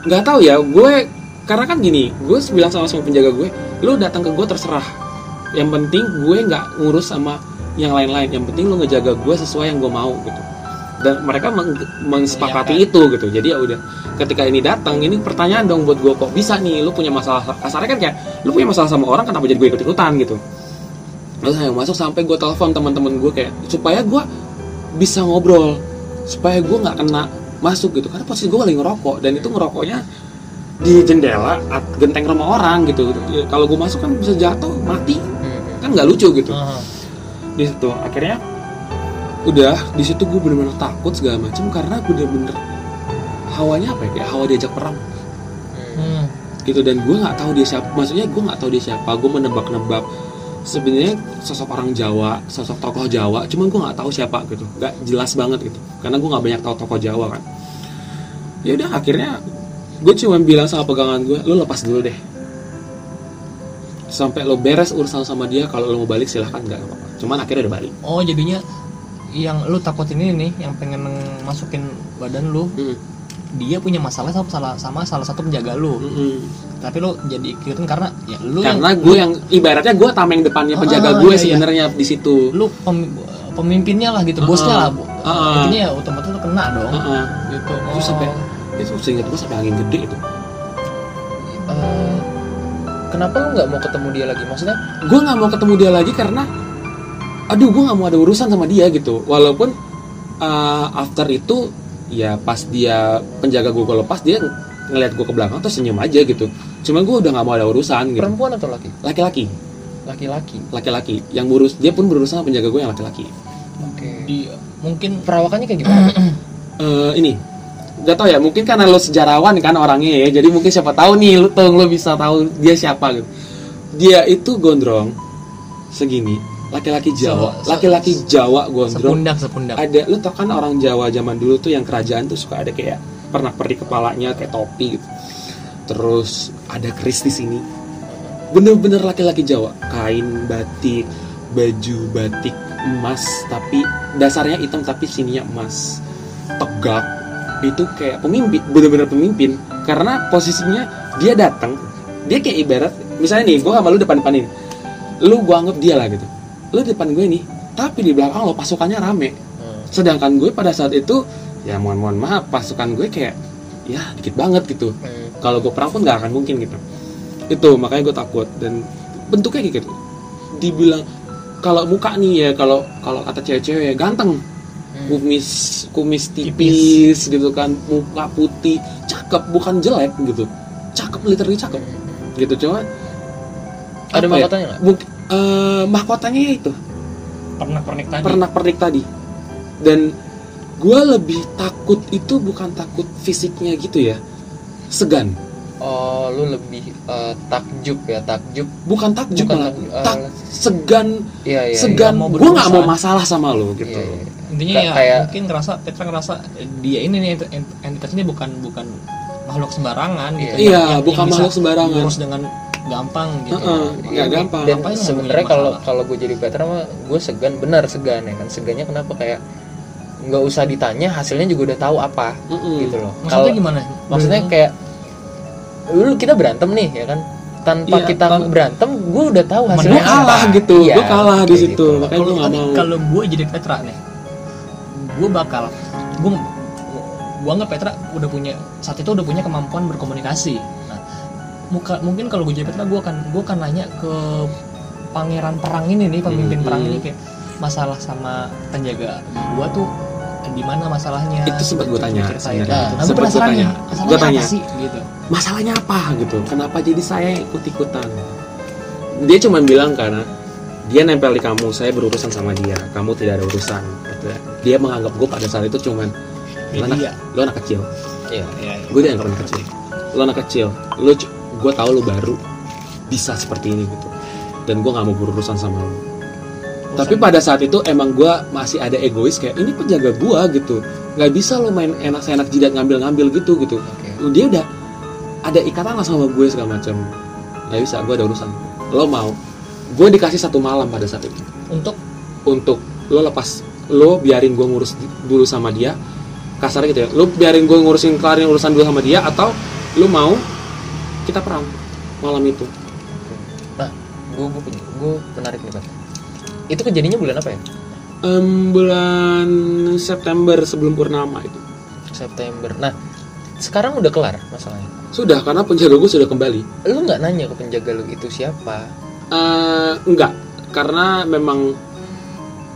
nggak tahu ya gue karena kan gini gue bilang sama sama penjaga gue lu datang ke gue terserah. Yang penting gue nggak ngurus sama yang lain-lain yang penting lu ngejaga gue sesuai yang gue mau gitu. Dan mereka meng- mensepakati Iya, itu gitu. Jadi ya udah ketika ini datang ini pertanyaan dong buat gue kok bisa nih lu punya masalah? Kasarnya kan kayak lu punya masalah sama orang kenapa jadi gue ikut ikutan gitu Terus saya masuk sampai gue telepon teman-teman gue kayak supaya gue bisa ngobrol supaya gue nggak kena masuk gitu. Karena posisi gue lagi ngerokok dan itu ngerokoknya di jendela genteng rumah orang gitu. Ya, kalau gue masuk kan bisa jatuh mati. Kan nggak lucu gitu. Di situ akhirnya udah di situ gue bener-bener takut segala macam karena bener-bener hawanya apa ya? Kayak hawa diajak perang. Hmm. gitu dan gue nggak tahu dia siapa maksudnya gue nggak tahu dia siapa. Gue menebak-nebak sebenarnya sosok orang Jawa sosok tokoh Jawa cuman gue nggak tahu siapa gitu. Nggak jelas banget gitu. Karena gue nggak banyak tahu tokoh Jawa kan. Ya udah akhirnya gue cuma bilang sama pegangan gue lo lepas dulu deh. Sampai lo beres urusan sama dia kalau lo mau balik silahkan nggak apa-apa. Cuman akhirnya udah balik. Oh jadinya yang lu takutin ini nih yang pengen masukin badan lu Mm, dia punya masalah sama salah sama salah satu penjaga lu mm, mm. tapi lu jadi ikutin karena ya lu karena yang, gue yang ibaratnya gue tameng depannya penjaga Ah, gue iya, iya. sebenarnya di situ lu pem- pemimpinnya lah gitu Ah, bosnya ah. lah Ah, ah. intinya ya otomatis lu kena dong Heeh. gitu Terus sampai itu seingat gue sampai angin gede itu Eh, kenapa lu nggak mau ketemu dia lagi maksudnya gue nggak mau ketemu dia lagi karena aduh gue nggak mau ada urusan sama dia gitu walaupun uh, after itu ya pas dia penjaga gue lepas dia ngeliat gue ke belakang terus senyum aja gitu. Cuman gue udah nggak mau ada urusan gitu. Perempuan atau laki? Laki-laki. Laki-laki. Laki-laki. Yang berus dia pun berurusan sama penjaga gue yang laki-laki. Oke. Di mungkin perawakannya kayak gimana? [clears throat] Eh, ini. Gak tau ya mungkin karena lo sejarawan kan orangnya ya jadi mungkin siapa tahu nih lo tuh lo bisa tahu dia siapa gitu. Dia itu gondrong segini laki-laki Jawa. laki-laki Jawa gondrong sepundak sepundak. Ada lu tau kan orang Jawa zaman dulu tuh yang kerajaan tuh suka ada kayak pernah perih kepalanya kayak topi gitu. Terus ada keris di sini. Bener-bener laki-laki Jawa. Kain batik baju batik emas tapi dasarnya hitam tapi sininya emas. Tegak. Itu kayak pemimpin bener-bener pemimpin. Karena posisinya dia datang dia kayak ibarat misalnya nih gue sama lu depan-depanin lu gue anggap dia lah gitu lu depan gue nih tapi di belakang lo pasukannya rame. Hmm. sedangkan gue pada saat itu ya mohon mohon maaf pasukan gue kayak ya dikit banget gitu. Hmm. kalau gue perang pun nggak akan mungkin gitu. Itu makanya gue takut. Dan bentuknya kayak gitu. Dibilang kalau muka nih ya kalau kalau kata cewek-cewek ya ganteng. Hmm. kumis kumis tipis, gitu kan. Muka putih cakep bukan jelek gitu. Cakep literally cakep. Gitu cuma Ada apa ya? nggak? Mungkin- eh, mahkotanya ya itu pernah pernik tadi pernak pernik tadi dan gue lebih takut itu bukan takut fisiknya gitu ya segan Oh, lu lebih eh, takjub ya, takjub. bukan takjub Bukan malah takjub, eh, tak segan Iya, iya. segan nggak mau gue nggak mau masalah sama lo gitu Iya, iya. intinya ya kayak- mungkin ngerasa Petra ngerasa eh, dia ini nih ent- ent- entitas ini bukan bukan makhluk sembarangan gitu Iya. Iya, Yang- bukan yang bisa makhluk sembarangan. diurus dengan gampang gitu. Heeh, nggak Ini- gampang. Dan Ngapain sebenarnya kalau kalau gue jadi Petra mah gue segan, benar segan ya kan. Segannya kenapa? Kayak nggak usah ditanya hasilnya juga udah tahu apa Mm-mm. gitu loh. maksudnya Kalau gimana? maksudnya kayak dulu kita berantem nih ya kan. Tanpa Iya, kita tan- berantem gue udah tahu hasilnya gue kalah apa. gitu Iya, gue kalah di situ. gitu. makanya gue kalau nggak mau. kalau gue jadi Petra nih gue bakal gue gue anggap Petra udah punya saat itu udah punya kemampuan berkomunikasi muka mungkin kalau gue jadi Petra gue akan gue akan nanya ke pangeran perang ini nih pemimpin Hmm, perang ini kayak masalah sama penjaga gue tuh di mana masalahnya Itu sempat gua tanya Ceritain. sebenarnya. Nah, gue Sempat penasaran tanya. masalahnya tanya. apa sih gitu masalahnya apa gitu kenapa jadi saya ikut ikutan dia cuma bilang karena dia nempel di kamu saya berurusan sama dia kamu tidak ada urusan Gitu ya. dia menganggap gue pada saat itu cuman lo anak, lo anak kecil Iya. ya, ya. gue dianggap anak kecil lo anak kecil lo gue tahu lo baru bisa seperti ini gitu. Dan gue nggak mau berurusan sama lo tapi pada saat itu emang gue masih ada egois kayak ini penjaga gue gitu. Nggak bisa lo main enak-enak jidat ngambil-ngambil gitu gitu. Oke. dia udah ada ikatan lah sama gue segala macam nggak bisa gue ada urusan. Lo mau. Gue dikasih satu malam pada saat itu. Untuk? Untuk lo lepas lo biarin gue ngurus dulu sama dia. Kasarnya gitu ya. Lo biarin gue ngurusin kelarin urusan dulu sama dia atau lo mau kita perang malam itu Nah, gue gue menarik nih Pak. Itu kejadiannya bulan apa ya? Em, bulan September sebelum purnama itu September. Nah, sekarang udah kelar masalahnya. sudah karena penjaga gue sudah kembali Lu nggak nanya ke penjaga lu itu siapa? Eh, enggak karena memang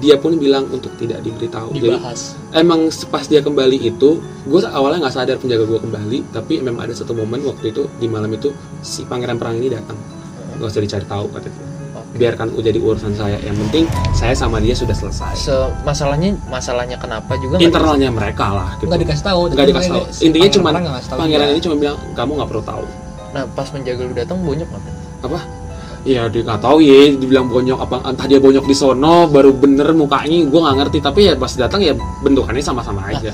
dia pun bilang untuk tidak diberitahu. Jadi dibahas. emang pas dia kembali itu gue awalnya nggak sadar penjaga gue kembali tapi memang ada satu momen waktu itu di malam itu si pangeran perang ini datang. Nggak usah dicari tahu katanya Oke. biarkan jadi urusan saya. Yang penting saya sama dia sudah selesai. Se masalahnya masalahnya kenapa juga internalnya mereka lah gitu. Nggak dikasih tahu nggak dikasih tahu. intinya cuma pangeran juga. ini cuma bilang kamu nggak perlu tahu. Nah, pas penjaga lu datang bonyok nggak? apa ya dia nggak tahu ya dibilang bonyok apa entah dia bonyok di sono baru bener mukanya gue nggak ngerti tapi ya pas datang ya bentukannya sama-sama aja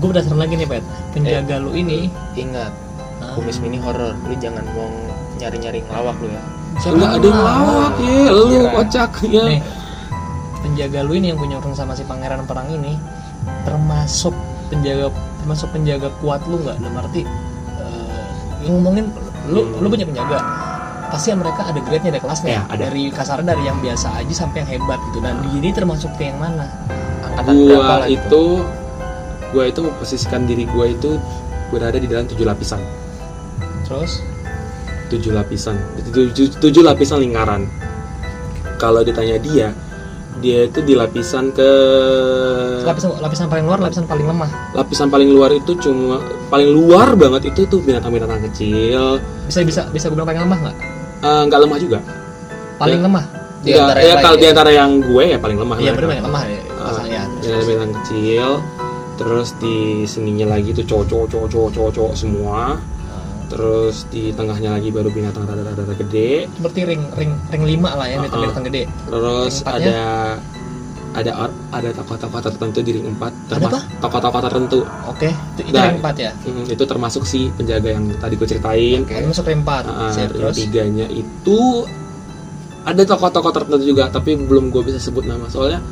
gue penasaran lagi nih pet penjaga lu ini Ingat, ah, kumis mini horor. Lu jangan mau nyari-nyari ngelawak lu ya. siapa nggak ada yang lawak ya lu Kira. kocak ya nih penjaga lu ini yang punya urusan sama si pangeran perang ini termasuk penjaga termasuk penjaga kuat lu nggak dalam arti eh, yang ngomongin lu Hmm. lu punya penjaga pasti mereka ada grade-nya ada kelasnya. Ya, ada. dari kasarnya dari yang biasa aja sampai yang hebat gitu. Dan ini termasuk ke yang mana? Angkatan berapa gua lah itu? gua itu memposisikan diri gua itu berada di dalam tujuh lapisan. Terus? Tujuh lapisan. Tujuh, tujuh lapisan lingkaran. Kalau ditanya dia dia itu di lapisan ke lapisan lapisan paling luar lapisan paling lemah. Lapisan paling luar itu cuma paling luar banget itu tuh binatang-binatang kecil. Bisa bisa bisa gue bilang paling lemah nggak Eh, nggak lemah juga. Paling Ya. lemah Di Nggak, antara ya yang kalau di ya? antara yang gue ya paling lemah iya bener paling lemah ya Ah, rasanya binatang-binatang kecil terus di sininya lagi tuh cowok cowok cowok cowok cowok, cowok semua. Terus di tengahnya lagi baru binatang rada-rada gede. Seperti ring ring ring lima lah ya Ah, binatang ah. binatang gede. terus ada ada ada tokoh-tokoh tertentu di ring 4 Ada termasuk tokoh-tokoh tertentu. Oke itu, itu Nah, ring empat ya? Hmm, itu termasuk si penjaga yang tadi gue ceritain. Oke. Ada masuk ring empat. Ah, Siap, ring terus? tiganya itu ada tokoh-tokoh tertentu juga tapi belum gue bisa sebut nama. Soalnya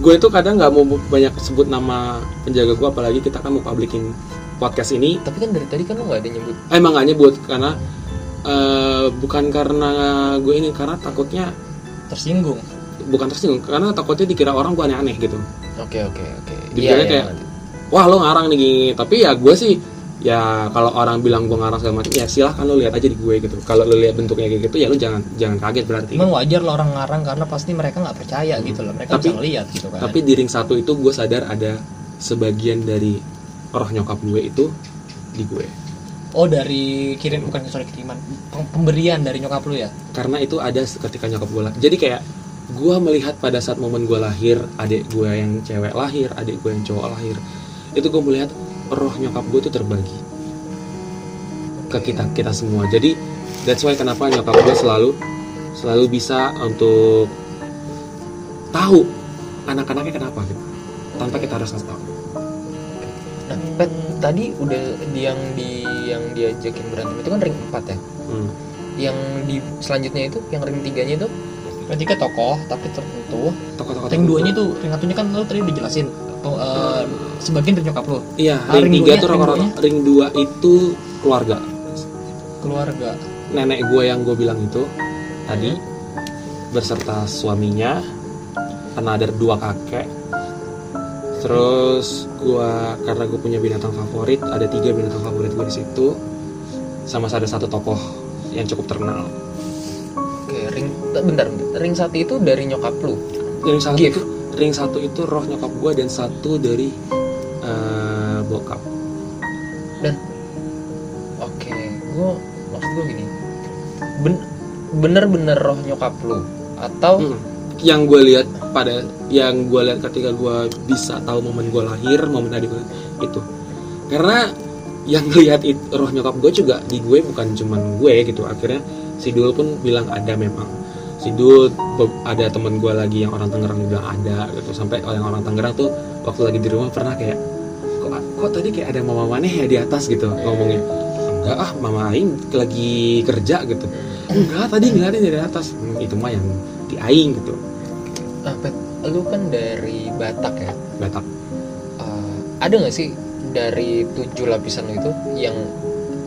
gue itu kadang nggak mau banyak sebut nama penjaga gue apalagi kita kan mau publikin podcast ini. Tapi kan dari tadi kan lu nggak ada nyebut. emang gak nyebut karena eh, bukan karena gue ini karena takutnya tersinggung bukan tersinggung karena takutnya dikira orang gue aneh-aneh gitu. Oke oke oke. Dikiranya Iya, kayak- ngerti. wah lo ngarang nih gini. Tapi ya gue sih ya kalau orang bilang gue ngarang segala macam ya silahkan lo lihat aja di gue gitu. Kalau lo lihat bentuknya kayak gitu ya lo jangan jangan kaget berarti. Emang wajar lah orang ngarang karena pasti mereka nggak percaya gitu loh. Mereka Tapi- bisa ngeliat gitu kan. tapi di ring satu itu gue sadar ada sebagian dari roh nyokap gue itu di gue. Oh dari kirim bukan sorry kiriman. Pem- pemberian dari nyokap lu ya? Karena itu ada ketika nyokap gue lah jadi kayak gue melihat pada saat momen gue lahir adik gue yang cewek lahir adik gue yang cowok lahir itu gue melihat roh nyokap gue itu terbagi ke kita kita semua jadi that's why kenapa nyokap gue selalu selalu bisa untuk tahu anak-anaknya kenapa gitu tanpa kita harus ngasih tahu Nah, Pet, tadi udah di yang di yang diajakin berantem itu kan ring 4 ya. Hmm. Yang di selanjutnya itu yang ring tiganya itu ring tiga tokoh tapi tertentu. Tokoh-tokoh ring duanya tuh ring satunya kan lu tadi udah jelasin. Oh, eh, sebagian dari nyokap lu iya Ah, ring, ring tiga tuh duanya? ring dua itu keluarga. Keluarga. Nenek gue yang gue bilang itu tadi berserta suaminya karena ada dua kakek. Terus gue karena gue punya binatang favorit ada tiga binatang favorit gue di situ. Sama ada satu tokoh yang cukup terkenal. Oke ring bentar, bentar. Ring satu itu dari nyokap lu. ring satu itu ring satu itu roh nyokap gue dan satu dari eh, bokap Oke, gua maksud gua gini. Ben, bener-bener roh nyokap lu atau Hmm. yang gue lihat pada yang gue lihat ketika gue bisa tahu momen gue lahir momen adik gue itu karena yang lihat roh nyokap gue juga di gue bukan cuman gue gitu akhirnya si Dul pun bilang ada memang Sidul be- ada temen gue lagi yang orang Tangerang bilang ada gitu. Sampai yang orang Tangerang tuh waktu lagi di rumah pernah kayak kok, kok tadi kayak ada mama maneh ya di atas? Gitu ngomongnya. Enggak ah mama Aing lagi kerja gitu. Enggak tadi ngeliatin dari atas. "Hmm, itu mah yang di Aing gitu. Ah, Pet, lu kan dari Batak ya. Batak. Eh, ada nggak sih dari tujuh lapisan itu yang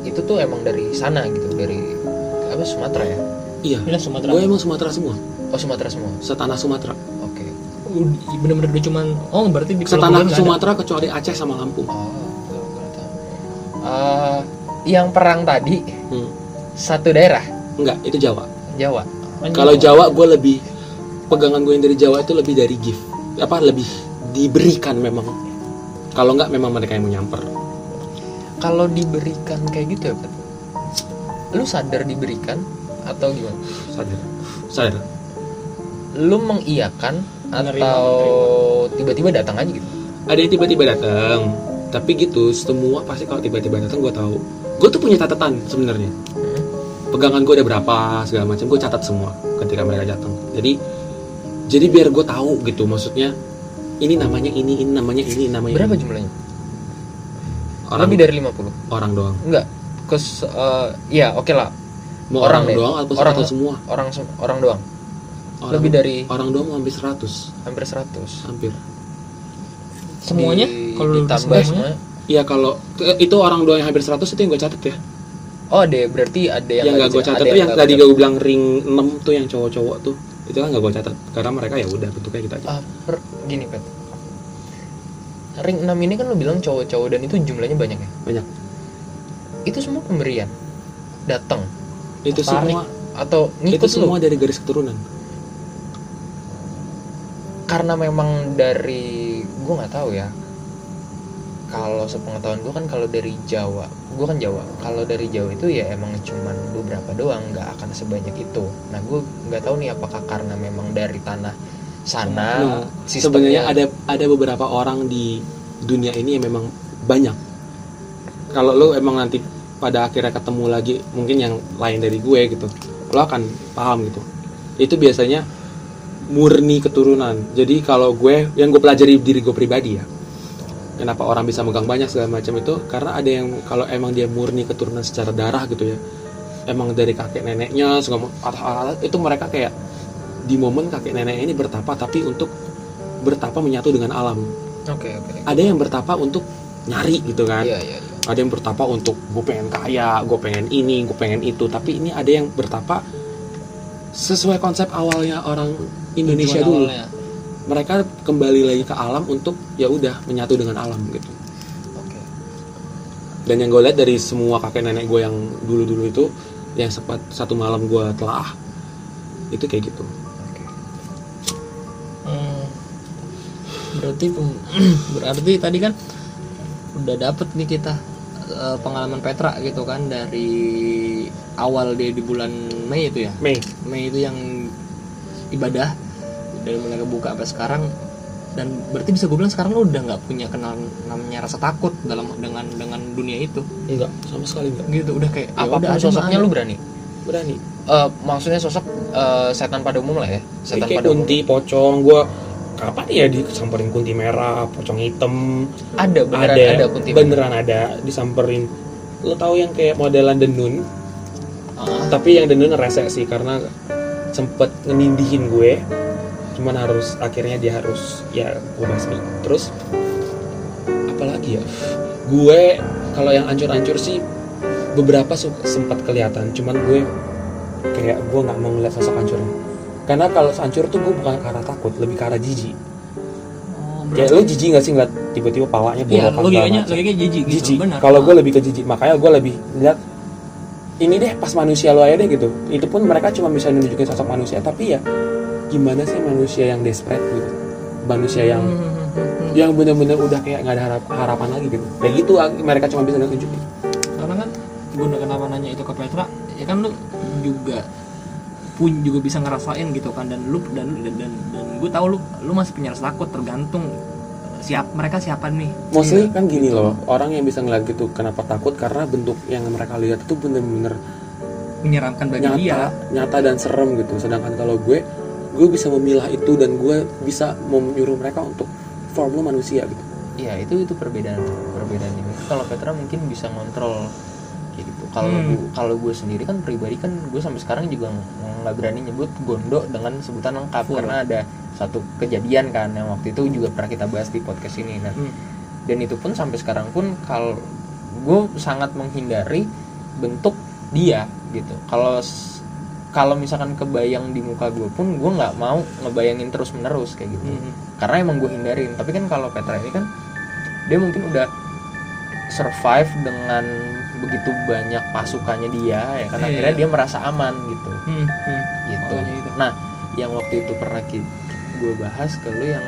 itu tuh emang dari sana gitu dari apa Sumatera ya? Iya Ini Sumatera. gue emang Sumatera semua Oh Sumatera semua. setanah Sumatera Oke. Udah- bener-bener udah cuman oh berarti di setanah ada. Sumatera kecuali Aceh sama Lampung Oh. Eh, yang perang tadi Hmm. satu daerah enggak itu Jawa Jawa. Oh, Kalau Jawa gue lebih pegangan gue yang dari Jawa itu lebih dari gift apa lebih diberikan memang. Kalau nggak memang mereka yang mau nyamper. Kalau diberikan kayak gitu ya, Pet? Lu sadar diberikan atau gimana? Sadar. Sadar. Lu mengiyakan Menerima, atau tiba-tiba datang aja gitu? Ada yang tiba-tiba datang. Tapi gitu, semua pasti kalau tiba-tiba datang gue tahu. Gue tuh punya catatan sebenarnya. Hmm. Pegangan gue ada berapa segala macam gue catat semua ketika mereka datang. Jadi jadi biar gue tahu gitu maksudnya ini namanya ini ini namanya ini ini namanya Berapa ini. jumlahnya? orang Lebih dari 50? orang doang Enggak. Kes eh, ya oke lah. Mau Orang orang, doang atau Orang. atau semua Orang orang doang. orang, Lebih dari orang doang hampir 100 hampir 100. hampir semuanya Di- kalau ditambah semuanya semua. Iya kalau itu orang doang yang hampir 100 itu yang gue catat ya. Oh, ada berarti ada yang Yang nggak gue catat tuh yang tadi gue bilang ring 6 tuh yang cowok-cowok tuh. Itu kan nggak gue catat karena mereka ya udah bentuknya gitu aja. Ah, per, gini, Pet. Ring 6 ini kan lo bilang cowok-cowok dan itu jumlahnya banyak ya? Banyak. Itu semua pemberian. Datang Itu tarik. semua atau itu ngikut semua lu dari garis keturunan. karena memang dari gue nggak tahu ya kalau sepengetahuan gue kan kalau dari Jawa gue kan Jawa kalau dari Jawa itu ya emang cuman beberapa doang nggak akan sebanyak itu nah gue nggak tahu nih apakah karena memang dari tanah sana Nah, sebenarnya ada ada beberapa orang di dunia ini yang memang banyak. Kalau lo emang nanti pada akhirnya ketemu lagi mungkin yang lain dari gue gitu, lo akan paham gitu. Itu biasanya murni keturunan. Jadi kalau gue yang gue pelajari diri gue pribadi ya, kenapa orang bisa megang banyak segala macam itu karena ada yang kalau emang dia murni keturunan secara darah gitu ya, emang dari kakek neneknya segala itu mereka kayak di momen kakek nenek ini bertapa tapi untuk bertapa menyatu dengan alam. oke oke Ada yang bertapa untuk nyari gitu kan. iya iya iya. Ada yang bertapa untuk gue pengen kaya, gue pengen ini, gue pengen itu. Tapi ini ada yang bertapa sesuai konsep awalnya orang Indonesia Tujuan dulu. awalnya. Mereka kembali lagi ke alam untuk ya udah menyatu dengan alam gitu. oke Dan yang gue lihat dari semua kakek nenek gue yang dulu-dulu itu, yang sempat satu malam gue telah, itu kayak gitu. Hmm. berarti [clears throat] berarti tadi kan udah dapet nih kita eh, pengalaman Petra gitu kan dari awal dia di bulan Mei itu ya Mei, Mei itu yang ibadah dari mulai kebuka sampai sekarang dan berarti bisa gue bilang sekarang lo udah nggak punya kenal namanya rasa takut dalam dengan dengan dunia itu enggak sama sekali enggak. gitu udah kayak ya apa pun udah sosoknya lu ada. berani Berani. Eh, maksudnya sosok eh, setan pada umum lah ya setan kayak pada umum kunti, pocong, gue kapan ya disamperin kunti merah, pocong hitam, ada beneran ada, ada, kunti beneran ada disamperin. Lo tahu yang kayak modelan denun, Ah, tapi yang denun rese sih karena sempet ngenindihin gue. Cuman harus akhirnya dia harus ya gue basmi. Terus apalagi ya? Gue kalau yang ancur-ancur sih beberapa sempat kelihatan, cuman gue kayak gue nggak mau ngeliat sosok hancurnya. Karena kalau hancur tuh gue bukan arah takut, lebih arah jijik. oh, Ya lo jijik gak sih ngeliat tiba-tiba palanya Iya, bolokan logikanya logikanya jijik gitu. jijik. Kalau gue Ah. lebih ke jijik, makanya gue lebih lihat ini deh pas manusia lo aja deh gitu. Itu pun mereka cuma bisa nunjukin sosok manusia, tapi ya gimana sih manusia yang desperate gitu, manusia yang Hmm, hmm, hmm, yang bener-bener udah kayak nggak ada harap- harapan lagi gitu. Kayak gitu ah, mereka cuma bisa nunjukin. karena kan gue udah kenapa nanya itu ke Petra ya kan lu juga pun juga bisa ngerasain gitu kan dan lu dan dan dan, dan gue tahu lu lu masih punya rasa takut tergantung siap mereka siapa nih Mostly Iya. kan gini loh, orang yang bisa ngeliat gitu kenapa takut karena bentuk yang mereka lihat itu bener-bener menyeramkan bagi nyata dia nyata dan serem gitu sedangkan kalau gue gue bisa memilah itu dan gue bisa menyuruh mereka untuk form lo manusia gitu Iya itu itu perbedaan perbedaan ini. Kalau Petra mungkin bisa ngontrol gitu. Kalau Hmm. kalau gue sendiri kan pribadi kan gue sampai sekarang juga ng- nggak berani nyebut Gondo dengan sebutan lengkap Full. karena ada satu kejadian kan yang waktu itu juga pernah kita bahas di podcast ini. Nah Hmm. dan itu pun sampai sekarang pun kalau gue sangat menghindari bentuk dia gitu. Kalau kalau misalkan kebayang di muka gue pun gue nggak mau ngebayangin terus menerus kayak gitu Hmm. karena emang gue hindarin tapi kan kalau Petra ini kan dia mungkin udah survive dengan begitu banyak pasukannya dia ya kan Iya, akhirnya iya. dia merasa aman gitu Hmm. Hmm. gitu itu. nah yang waktu itu pernah gue bahas ke lu yang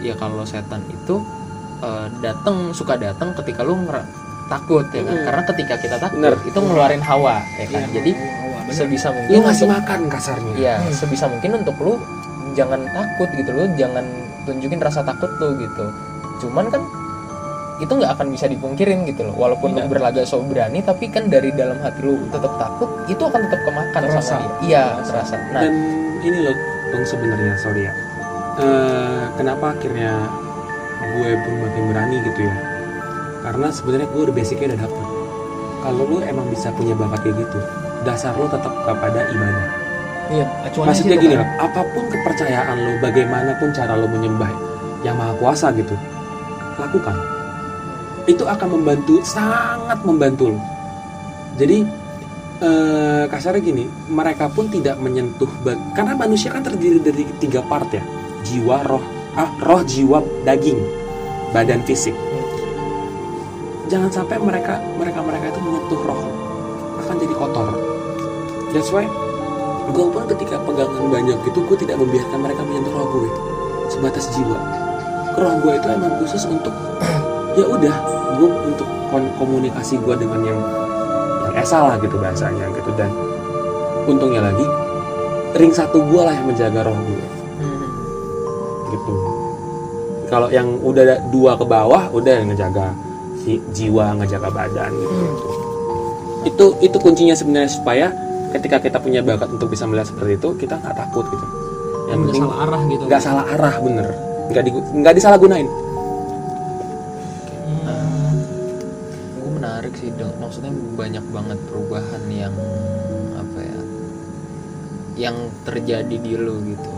ya kalau setan itu eh, datang suka datang ketika lu takut ya kan Mm. karena ketika kita takut Bener. itu ngeluarin hawa ya kan Iya, jadi hawa, bener. sebisa mungkin ngasih untuk- makan kasarnya Iya, Hmm. sebisa mungkin untuk lu jangan takut gitu lu jangan tunjukin rasa takut lu gitu. Cuman kan itu nggak akan bisa dipungkirin gitu loh. Walaupun lu Iya. berlagak so berani tapi kan dari dalam hati lu tetap takut, itu akan tetap kemakan Terasa. sama dia. Iya, Terasa. terasa. Nah, dan ini loh dong sebenarnya sorry ya Eh, kenapa akhirnya gue pun makin berani gitu ya karena sebenarnya gue udah basicnya udah dapet kalau lu emang bisa punya bakat kayak gitu dasar lu tetap kepada ibadah Iya, maksudnya gini kan. loh apa pun kepercayaan lu bagaimanapun cara lu menyembah yang maha kuasa gitu lakukan itu akan membantu sangat membantu lu jadi eh, kasarnya gini mereka pun tidak menyentuh karena manusia kan terdiri dari tiga part ya. Jiwa roh ah roh jiwa daging badan fisik. Jangan sampai mereka mereka mereka itu menyentuh roh. Akan jadi kotor. That's why gue pun ketika pegangan banyak gitu gue tidak membiarkan mereka menyentuh roh gue sebatas jiwa. Roh gue itu emang khusus untuk ya udah gue untuk komunikasi gue dengan yang yang esa lah gitu bahasanya gitu. Dan untungnya lagi ring satu gue lah yang menjaga roh gue hmm, gitu. Kalau yang udah dua ke bawah udah yang ngejaga si jiwa ngejaga badan gitu. Itu itu kuncinya sebenarnya supaya ketika kita punya bakat untuk bisa melihat seperti itu kita nggak takut gitu. Yang penting salah arah gitu. nggak salah arah bener. Nggak di nggak disalahgunain Maksudnya banyak banget perubahan yang apa ya? Yang terjadi di lu gitu.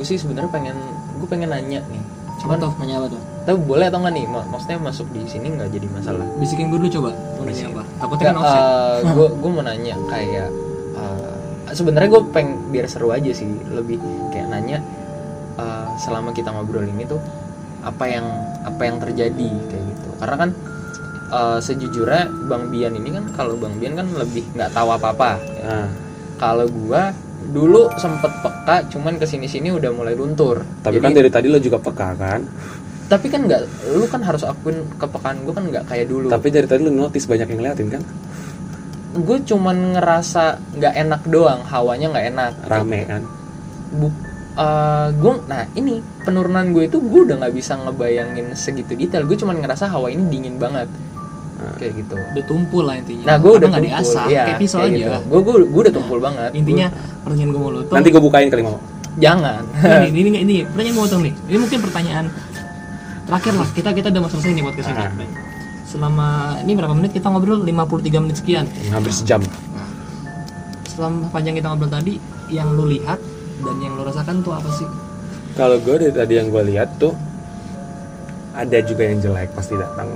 Gue sih sebenarnya pengen gue pengen nanya nih. coba Cuman tuh nanya apa tuh tapi boleh atau nggak nih? Ma- Maksudnya masuk di sini nggak jadi masalah. bisikin gue dulu coba mau nanya apa takutnya kan offset gue gue mau nanya kayak eh, sebenarnya gue peng biar seru aja sih lebih kayak nanya eh, selama kita ngobrol ini tuh apa yang apa yang terjadi kayak gitu karena kan eh, sejujurnya bang Bian ini kan kalau bang Bian kan lebih nggak tahu apa apa nah, kalau gua dulu sempet peka cuman ke sini sini udah mulai luntur. Tapi Jadi- kan dari tadi lo juga peka kan? Tapi kan nggak lu kan harus akuin kepekaan gue kan nggak kayak dulu. Tapi dari tadi lo notice banyak yang ngeliatin kan? Gue cuman ngerasa nggak enak doang hawanya nggak enak. Rame kan? Bu, gue nah ini penurunan gue itu gue udah nggak bisa ngebayangin segitu detail. Gue cuman ngerasa hawa ini dingin banget. Kayak gitu. Udah tumpul lah intinya. Nah gue udah nggak tumpul diasah iya, kayak pisau kayak aja. gitu. gue gue gue udah tumpul banget. Intinya pertanyaan gue mau lo tuh nanti gue bukain kali mau Gua- jangan. Ini ini ini, ini pertanyaan gue potong nih. Ini mungkin pertanyaan terakhir lah. Kita kita udah mau selesai nih podcast ini Ah. selama ini berapa menit kita ngobrol? 53 menit sekian. Hampir sejam. Selama panjang kita ngobrol tadi yang lu lihat dan yang lu rasakan tuh apa sih? Kalau gue dari tadi yang gue lihat tuh ada juga yang jelek pasti datang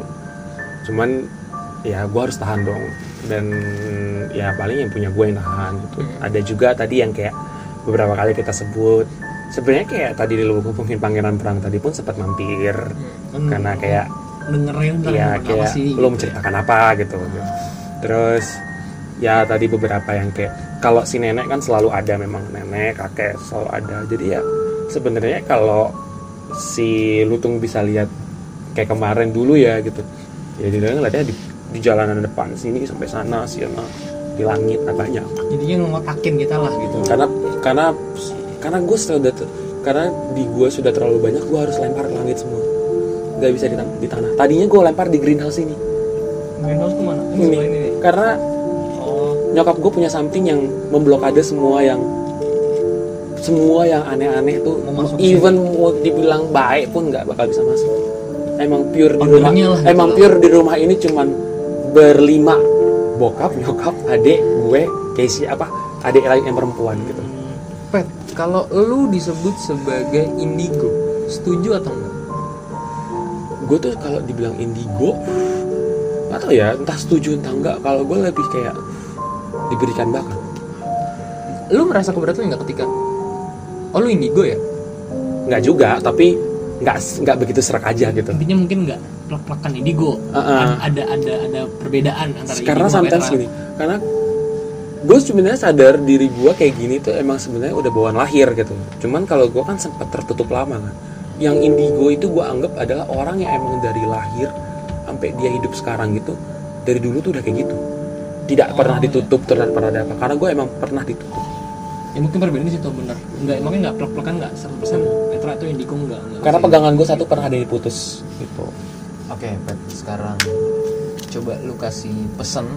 cuman ya gue harus tahan dong. Dan ya paling yang punya gue yang tahan gitu. Ada juga tadi yang kayak beberapa kali kita sebut. Sebenarnya kayak tadi lu ngomongin pangeran perang tadi pun sempat mampir. Hmm. karena kayak dengerin ntar ya kayak sih lo menceritakan apa gitu. Terus ya tadi beberapa yang kayak kalau si nenek kan selalu ada memang. Nenek kakek selalu ada. Jadi ya sebenarnya kalau si lutung bisa lihat kayak kemarin dulu ya gitu ya dia ngeliatnya di, di jalanan depan sini sampai sana sana di langit ada banyak. Intinya ngotakin kita lah gitu. Karena karena karena gue sudah karena di gue sudah terlalu banyak gue harus lempar ke langit semua. Nggak bisa di, di tanah. Tadinya gue lempar di greenhouse ini. Greenhouse tuh mana? Ini ini. sebelah ini nih? Karena oh. nyokap gue punya something yang memblokade semua yang semua yang aneh-aneh tuh. Even mau dibilang baik pun nggak bakal bisa masuk emang pure di rumah lah gitu emang lah. pure di rumah ini cuman berlima bokap nyokap adik gue Casey apa adik lain yang perempuan gitu Pet, kalau lu disebut sebagai indigo, setuju atau enggak? gue tuh kalau dibilang indigo tahu ya entah setuju entah enggak kalau gue lebih kayak diberikan bakat Lu merasa keberatan nggak ketika Oh lu indigo ya? nggak juga tapi nggak nggak begitu serak aja gitu. Intinya mungkin nggak plek-plekan indigo. Uh-uh. ada ada ada perbedaan antara karena sometimes gini karena gue sebenarnya sadar diri gue kayak gini tuh emang sebenarnya udah bawaan lahir gitu. Cuman kalau gue kan sempat tertutup lama kan. Yang indigo itu gue anggap adalah orang yang emang dari lahir sampai dia hidup sekarang gitu dari dulu tuh udah kayak gitu. Tidak Oh, pernah iya. ditutup tidak pernah ada apa. Karena gue emang pernah ditutup ya mungkin perbedaan di situ bener nggak mungkin nggak plek-plekan nggak 100% Petra itu indigo nggak nggak karena pegangan gue satu pernah ada yang putus gitu. Oke, Pet, sekarang coba lu kasih pesan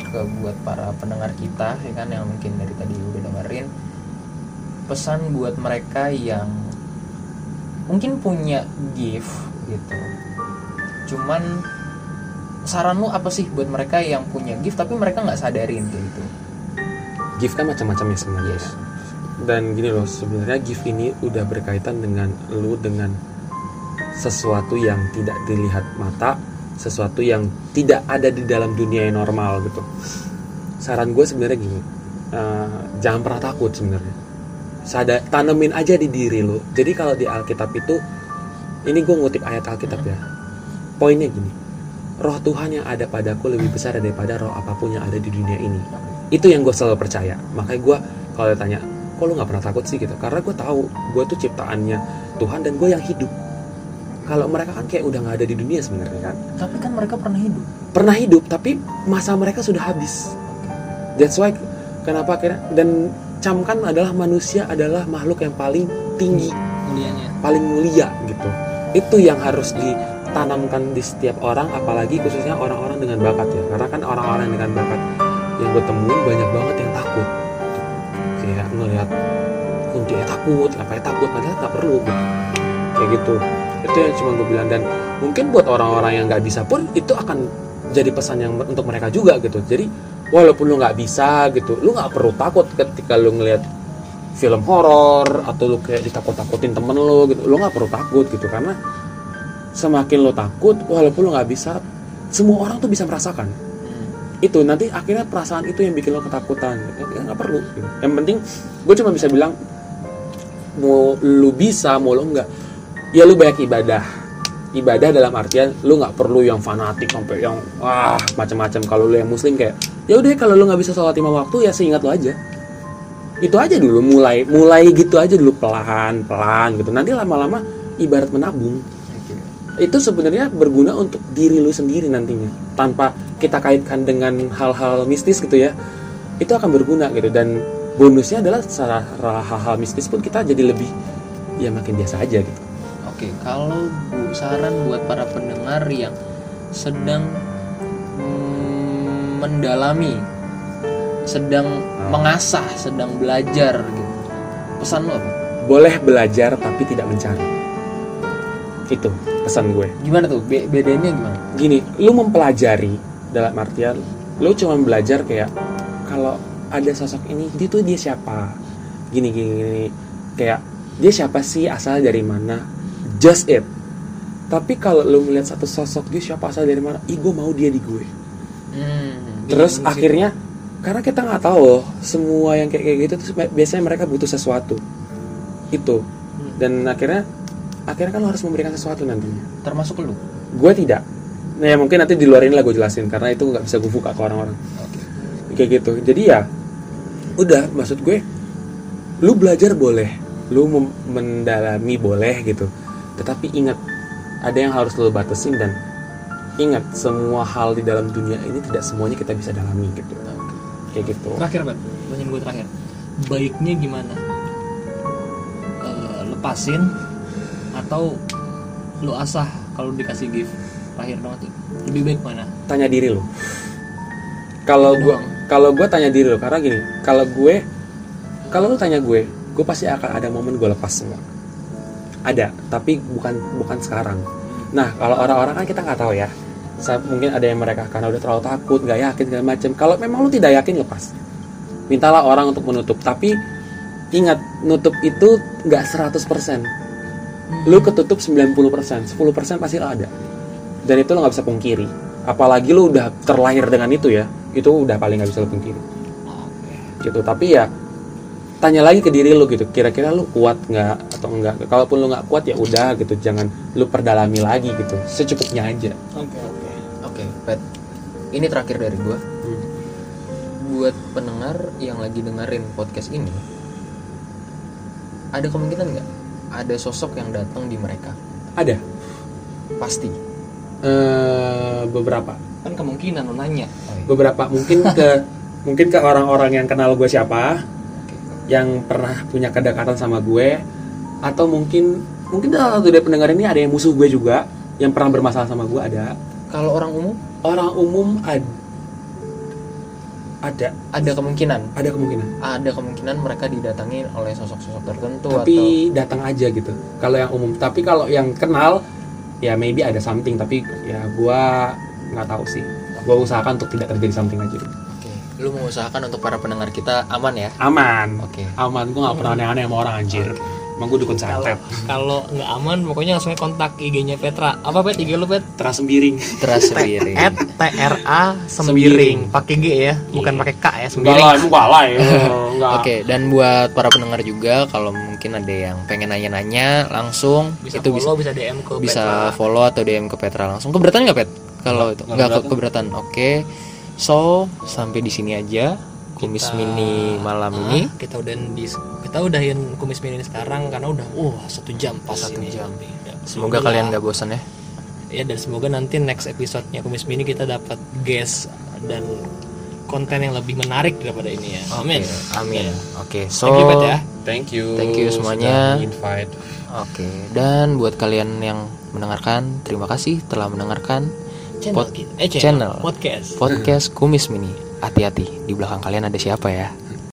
ke buat para pendengar kita ya kan yang mungkin dari tadi udah dengerin. Pesan buat mereka yang mungkin punya gift gitu. Cuman saran lu apa sih buat mereka yang punya gift tapi mereka nggak sadarin gitu. Gift kan macam-macam ya sebenarnya Yes. dan gini loh sebenarnya gift ini udah berkaitan dengan lu dengan sesuatu yang tidak dilihat mata sesuatu yang tidak ada di dalam dunia yang normal gitu. Saran gue sebenarnya gini eh, jangan pernah takut sebenarnya. Sadar tanemin aja di diri lu. Jadi kalau di Alkitab itu ini gue ngutip ayat Alkitab ya. Poinnya gini roh Tuhan yang ada padaku lebih besar daripada roh apa pun yang ada di dunia ini itu yang gue selalu percaya. Makanya gue kalau ditanya kok lu nggak pernah takut sih? gitu. Karena gue tahu gue tuh ciptaannya Tuhan dan gue yang hidup. Kalau mereka kan kayak udah nggak ada di dunia sebenarnya kan? Tapi kan mereka pernah hidup. pernah hidup tapi masa mereka sudah habis. That's why kenapa akhirnya dan camkan adalah manusia adalah makhluk yang paling tinggi mulianya. paling mulia gitu. Itu yang harus ditanamkan di setiap orang apalagi khususnya orang-orang dengan bakat ya. Karena kan orang-orang dengan bakat yang gue temuin banyak banget yang takut. Kayak ngelihat kunti ya takut apa ya takut padahal nggak perlu gitu. Kayak gitu. Itu yang cuma gue bilang. Dan mungkin buat orang-orang yang nggak bisa pun itu akan jadi pesan yang untuk mereka juga gitu. Jadi walaupun lu nggak bisa gitu lu nggak perlu takut ketika lu ngelihat film horor atau lu kayak ditakut-takutin temen lu gitu. Lu nggak perlu takut gitu. Karena semakin lu takut walaupun lu nggak bisa semua orang tuh bisa merasakan itu nanti akhirnya perasaan itu yang bikin lo ketakutan. Ya nggak perlu. Yang penting gue cuma bisa bilang mau lu bisa mau lu nggak ya lu banyak ibadah. Ibadah dalam artian lu nggak perlu yang fanatik sampai yang wah macam-macam. Kalau lu yang muslim kayak ya udah kalau lu nggak bisa sholat lima waktu ya seingat lu aja. Itu aja dulu mulai mulai gitu aja dulu pelan pelan gitu. Nanti lama-lama ibarat menabung itu sebenarnya berguna untuk diri lu sendiri nantinya. Tanpa kita kaitkan dengan hal-hal mistis gitu ya. Itu akan berguna gitu. Dan bonusnya adalah secara hal-hal mistis pun kita jadi lebih ya makin biasa aja gitu. Oke, kalau bu saran buat para pendengar yang sedang mm, mendalami, sedang mengasah, sedang belajar gitu, pesan lo apa? boleh belajar tapi tidak mencari. Itu pesan gue. Gimana tuh? Be- bedanya gimana? gini lu mempelajari dalam artian lu cuma belajar kayak kalau ada sosok ini dia tuh dia siapa? Gini gini, gini. kayak dia siapa sih? Asal dari mana? Just it. Tapi kalau lu melihat satu sosok dia siapa? Asal dari mana? Ih gue mau dia di gue. Hmm, terus sih. akhirnya karena kita nggak tahu loh semua yang kayak kayak gitu tuh biasanya mereka butuh sesuatu. Itu. Dan akhirnya akhirnya kan lo harus memberikan sesuatu nantinya. Termasuk lu. gue tidak. Nah ya mungkin nanti di luar ini lah gue jelasin karena itu nggak bisa gue buka ke orang-orang. Oke. kayak gitu. Jadi ya udah maksud gue lu belajar boleh lu mendalami boleh gitu. Tetapi ingat ada yang harus lu batasin dan ingat semua hal di dalam dunia ini tidak semuanya kita bisa dalami gitu. Kayak gitu. Terakhir bet pertanyaan gue terakhir. Baiknya gimana? Eh, lepasin atau lu asah kalau dikasih gift terakhir dong tuh? Lebih baik mana? Tanya diri lu. Kalau gue kalau gue tanya diri lo karena gini kalau gue kalau lu tanya gue gue pasti akan ada momen gue lepas semua. Ada tapi bukan bukan sekarang. Nah kalau orang-orang kan kita nggak tahu ya. Sa- mungkin ada yang mereka karena udah terlalu takut nggak yakin segala macam kalau memang lu tidak yakin lepas. Mintalah orang untuk menutup. Tapi ingat nutup itu nggak 100% lu ketutup 90% 10% pasti lo ada. Dan itu lo nggak bisa pungkiri. Apalagi lu udah terlahir dengan itu ya itu udah paling nggak bisa lo pungkiri. Gitu tapi ya tanya lagi ke diri lu gitu kira-kira lu kuat nggak atau enggak kalaupun lu nggak kuat ya udah gitu jangan lu perdalami lagi gitu secukupnya aja. Oke oke. Oke, Pet. Ini terakhir dari gua. Hmm. Buat pendengar yang lagi dengerin podcast ini, ada kemungkinan nggak ada sosok yang datang di mereka? ada? Pasti. eh beberapa. Kan kemungkinan lo nanya. Beberapa. Mungkin ke [laughs] mungkin ke orang-orang yang kenal gue siapa yang pernah punya kedekatan sama gue atau mungkin mungkin salah satu dari pendengar ini ada yang musuh gue juga yang pernah bermasalah sama gue ada. Kalau orang umum? Orang umum ad, ada. Ada kemungkinan, ada kemungkinan. Ada kemungkinan mereka didatangi oleh sosok-sosok tertentu tapi datang aja gitu. Kalau yang umum. Tapi kalau yang kenal ya maybe ada something. Tapi ya gue nggak tahu sih. Gue usahakan untuk tidak terjadi something aja gitu. atau lu mengusahakan untuk para pendengar kita aman ya? aman. Oke. aman. Gue nggak pernah aneh-aneh sama orang anjir emang gue dukun kalau santet kalau nggak aman pokoknya langsung kontak IG-nya Petra apa Pet IG lu Pet teras sembiring Terasa sendiri. at TRA Sembiring. sembiring pakai G ya bukan pakai K ya enggak sembiring lah itu balai enggak Oke, dan buat para pendengar juga kalau mungkin ada yang pengen nanya-nanya langsung bisa itu bisa follow bisa DM ke bisa Petra. follow atau DM ke Petra langsung. Keberatan nggak Pet? Kalau itu nggak nggak ke- keberatan. keberatan. Oke. So, sampai di sini aja kumis Kita- mini malam Ah, ini. kita udah di kita udahin kumis mini ini sekarang karena udah wah satu jam pas Satu ini jam. Ya, Semoga kalian nggak bosan ya. ya dan semoga nanti next episode-nya kumis mini kita dapat guest dan konten yang lebih menarik daripada ini ya amin Amin. Oke, so Thank you, ya thank you Thank you semuanya. invite Oke, dan buat kalian yang mendengarkan, terima kasih telah mendengarkan channel Pod- eh channel. podcast podcast Kumis Mini. Hati-hati, di belakang kalian ada siapa ya?